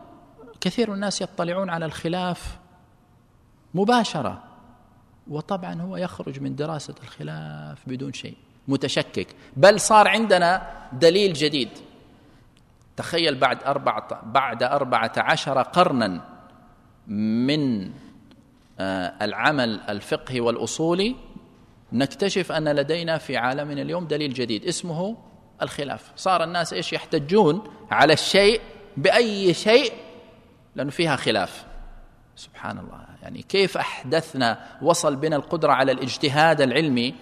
كثير الناس يطلعون على الخلاف مباشرة. وطبعا هو يخرج من دراسة الخلاف بدون شيء متشكك. بل صار عندنا دليل جديد. تخيل بعد أربعة بعد أربعة عشر قرنا من آه، العمل الفقهي والأصولي نكتشف أن لدينا في عالمنا اليوم دليل جديد اسمه الخلاف. صار الناس إيش يحتجون على الشيء بأي شيء لأنه فيها خلاف. سبحان الله. يعني كيف أحدثنا وصل بنا القدرة على الاجتهاد العلمي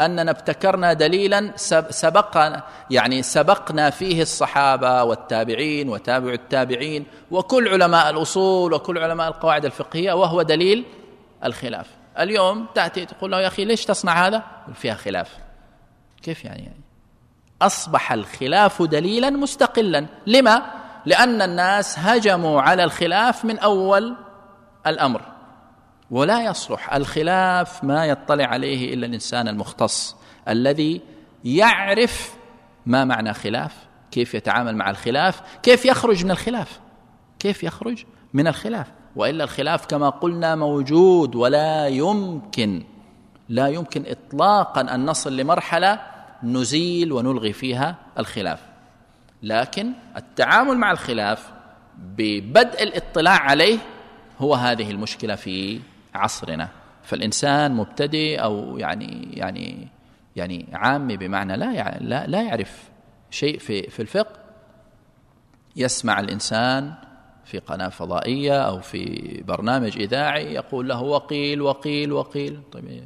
أننا ابتكرنا دليلا سبقنا يعني سبقنا فيه الصحابة والتابعين وتابع التابعين وكل علماء الأصول وكل علماء القواعد الفقهية وهو دليل الخلاف. اليوم تأتي تقول له يا أخي ليش تصنع هذا؟ فيها خلاف. كيف يعني, يعني؟ أصبح الخلاف دليلا مستقلا. لما؟ لأن الناس هجموا على الخلاف من أول الأمر. ولا يصلح. الخلاف ما يطلع عليه إلا الإنسان المختص الذي يعرف ما معنى خلاف كيف يتعامل مع الخلاف كيف يخرج من الخلاف كيف يخرج من الخلاف. وإلا الخلاف كما قلنا موجود ولا يمكن لا يمكن اطلاقا أن نصل لمرحلة نزيل ونلغي فيها الخلاف. لكن التعامل مع الخلاف ببدء الاطلاع عليه هو هذه المشكلة في عصرنا. فالإنسان مبتدئ أو يعني يعني يعني عامي بمعنى لا لا يعرف شيء في في الفقه. يسمع الإنسان في قناة فضائية أو في برنامج إذاعي يقول له وقيل وقيل وقيل. طيب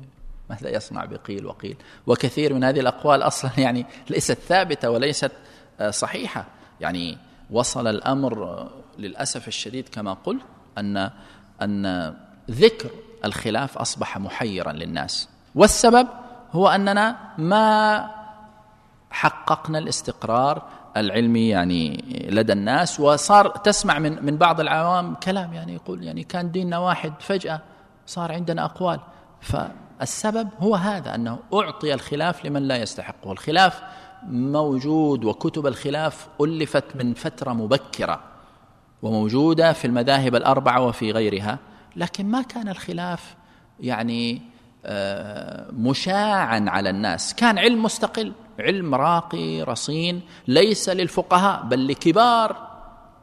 ماذا يصنع بقيل وقيل؟ وكثير من هذه الأقوال أصلا يعني ليست ثابتة وليست آه، صحيحة. يعني وصل الأمر آه، للأسف الشديد كما قلت أن أن ذكر الخلاف أصبح محيرا للناس. والسبب هو أننا ما حققنا الاستقرار العلمي يعني لدى الناس وصار تسمع من من بعض العوام كلام يعني يقول يعني كان ديننا واحد فجأة صار عندنا أقوال. فالسبب هو هذا أنه أعطي الخلاف لمن لا يستحقه. الخلاف موجود وكتب الخلاف ألفت من فترة مبكرة وموجودة في المذاهب الأربعة وفي غيرها. لكن ما كان الخلاف يعني آه، مشاعا على الناس. كان علم مستقل علم راقي رصين ليس للفقهاء بل لكبار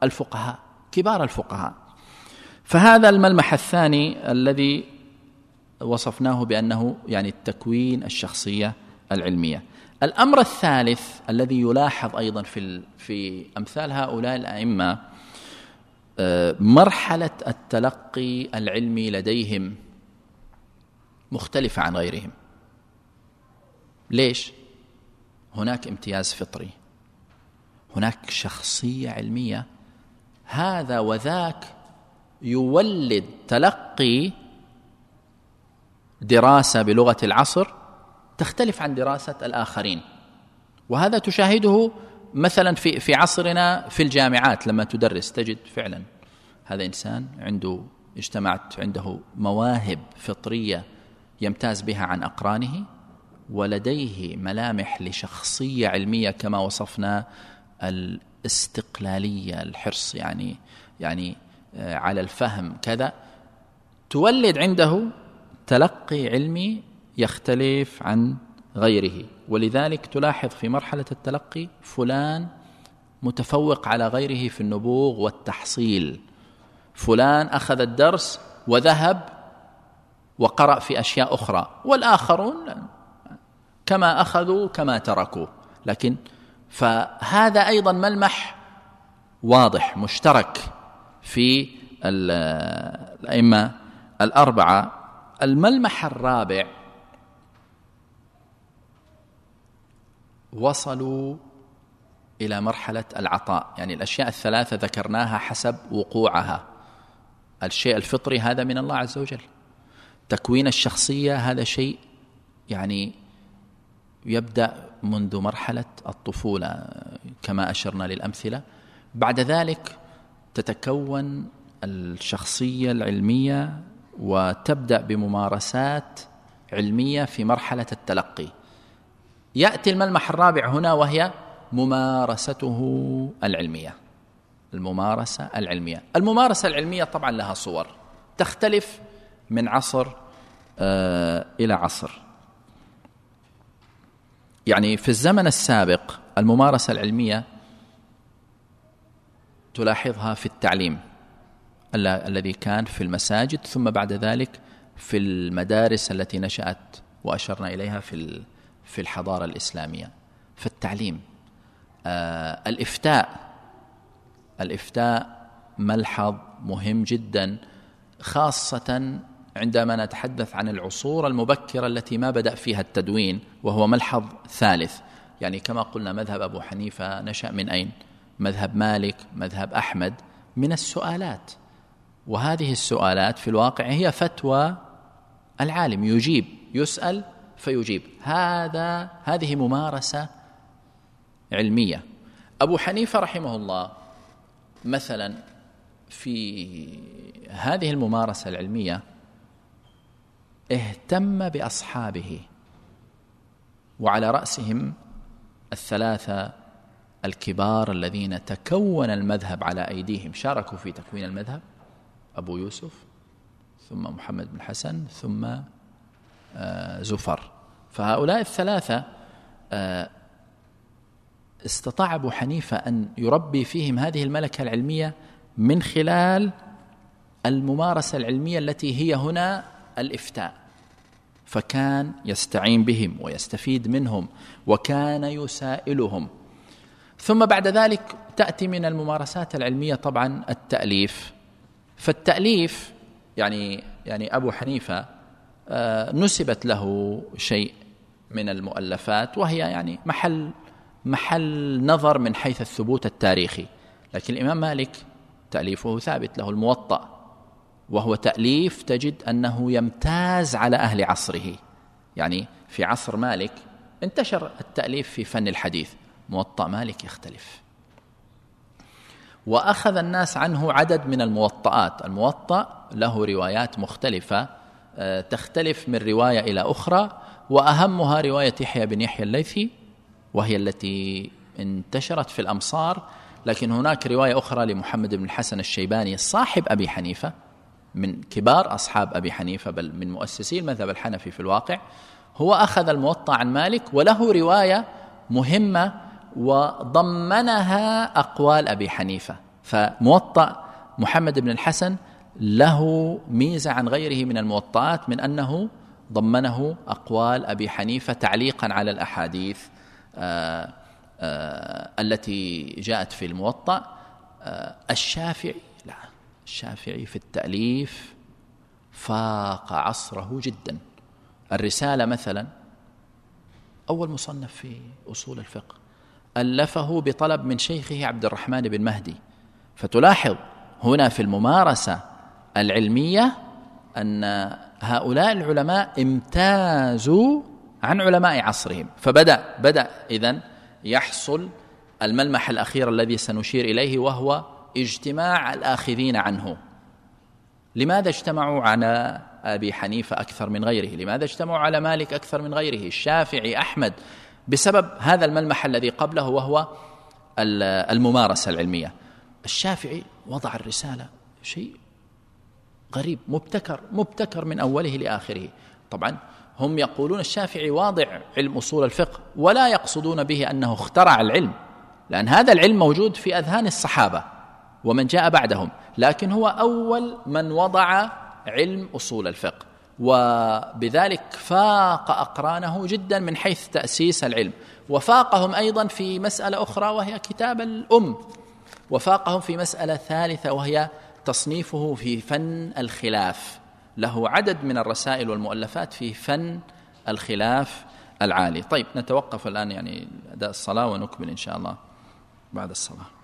الفقهاء كبار الفقهاء. فهذا الملمح الثاني الذي وصفناه بأنه يعني التكوين الشخصية العلمية. الأمر الثالث الذي يلاحظ أيضا في في أمثال هؤلاء الأئمة مرحلة التلقي العلمي لديهم مختلفة عن غيرهم. ليش؟ هناك امتياز فطري. هناك شخصية علمية. هذا وذاك يولد تلقي دراسة بلغة العصر تختلف عن دراسة الآخرين. وهذا تشاهده مثلا في في عصرنا في الجامعات لما تدرس تجد فعلا هذا إنسان عنده اجتمعت عنده مواهب فطرية يمتاز بها عن أقرانه ولديه ملامح لشخصية علمية كما وصفنا الاستقلالية الحرص يعني يعني آه، على الفهم كذا. تولد عنده تلقي علمي يختلف عن غيره. ولذلك تلاحظ في مرحلة التلقي فلان متفوق على غيره في النبوغ والتحصيل. فلان أخذ الدرس وذهب وقرأ في أشياء أخرى. والآخرون كما أخذوا كما تركوا. لكن فهذا أيضا ملمح واضح مشترك في الأئمة الأربعة. الملمح الرابع وصلوا إلى مرحلة العطاء. يعني الأشياء الثلاثة ذكرناها حسب وقوعها. الشيء الفطري هذا من الله عز وجل. تكوين الشخصية هذا شيء يعني يبدأ منذ مرحلة الطفولة كما أشرنا للأمثلة. بعد ذلك تتكون الشخصية العلمية وتبدأ بممارسات علمية في مرحلة التلقي. يأتي الملمح الرابع هنا وهي ممارسته العلمية. الممارسة العلمية. الممارسة العلمية طبعا لها صور. تختلف من عصر آه، إلى عصر. يعني في الزمن السابق الممارسة العلمية تلاحظها في التعليم الذي كان في المساجد ثم بعد ذلك في المدارس التي نشأت وأشرنا إليها في في الحضارة الإسلامية في التعليم. آه الإفتاء الإفتاء ملحظ مهم جدا خاصة عندما نتحدث عن العصور المبكرة التي ما بدأ فيها التدوين وهو ملحظ ثالث. يعني كما قلنا مذهب أبو حنيفة نشأ من أين؟ مذهب مالك مذهب أحمد من السؤالات. وهذه السؤالات في الواقع هي فتوى العالم. يجيب يسأل فيجيب. هذا هذه ممارسة علمية. أبو حنيفة رحمه الله مثلا في هذه الممارسة العلمية اهتم بأصحابه وعلى رأسهم الثلاثة الكبار الذين تكون المذهب على أيديهم. شاركوا في تكوين المذهب. أبو يوسف ثم محمد بن حسن ثم زفر. فهؤلاء الثلاثة آه، استطاع ابو حنيفة أن يربي فيهم هذه الملكة العلمية من خلال الممارسة العلمية التي هي هنا الإفتاء. فكان يستعين بهم ويستفيد منهم وكان يسائلهم. ثم بعد ذلك تأتي من الممارسات العلمية طبعا التأليف. فالتأليف يعني يعني أبو حنيفة آه، نسبت له شيء من المؤلفات وهي يعني محل محل نظر من حيث الثبوت التاريخي. لكن الإمام مالك تأليفه ثابت له الموطأ وهو تأليف تجد أنه يمتاز على أهل عصره. يعني في عصر مالك انتشر التأليف في فن الحديث موطأ مالك يختلف. وأخذ الناس عنه عدد من الموطئات الموطأ له روايات مختلفة آه، تختلف من رواية إلى أخرى وأهمها رواية يحيى بن يحيى الليثي وهي التي انتشرت في الأمصار لكن هناك رواية أخرى لمحمد بن الحسن الشيباني صاحب أبي حنيفة من كبار أصحاب أبي حنيفة بل من مؤسسي المذهب الحنفي في الواقع. هو أخذ الموطأ عن مالك وله رواية مهمة وضمنها أقوال أبي حنيفة. فموطأ محمد بن الحسن له ميزة عن غيره من الموطئات من أنه ضمنه أقوال أبي حنيفة تعليقا على الأحاديث آآ آه، آه، التي جاءت في الموطأ. آه، الشافعي لا الشافعي في التأليف فاق عصره جدا. الرسالة مثلا أول مصنف في أصول الفقه ألفه بطلب من شيخه عبد الرحمن بن مهدي فتلاحظ هنا في الممارسة العلمية أن هؤلاء العلماء امتازوا عن علماء عصرهم فبدأ بدأ إذن يحصل الملمح الأخير الذي سنشير إليه وهو اجتماع الآخذين عنه لماذا اجتمعوا على أبي حنيفة أكثر من غيره؟ لماذا اجتمعوا على مالك أكثر من غيره؟ الشافعي أحمد بسبب هذا الملمح الذي قبله وهو الممارسة العلمية. الشافعي وضع الرسالة شيء غريب مبتكر مبتكر من أوله لآخره. طبعا هم يقولون الشافعي واضع علم أصول الفقه ولا يقصدون به أنه اخترع العلم لأن هذا العلم موجود في أذهان الصحابة ومن جاء بعدهم لكن هو أول من وضع علم أصول الفقه وبذلك فاق أقرانه جدا من حيث تأسيس العلم وفاقهم أيضا في مسألة أخرى وهي كتاب الأم وفاقهم في مسألة ثالثة وهي تصنيفه في فن الخلاف. له عدد من الرسائل والمؤلفات في فن الخلاف العالي. طيب نتوقف الآن يعني أداء الصلاة ونكمل إن شاء الله بعد الصلاة.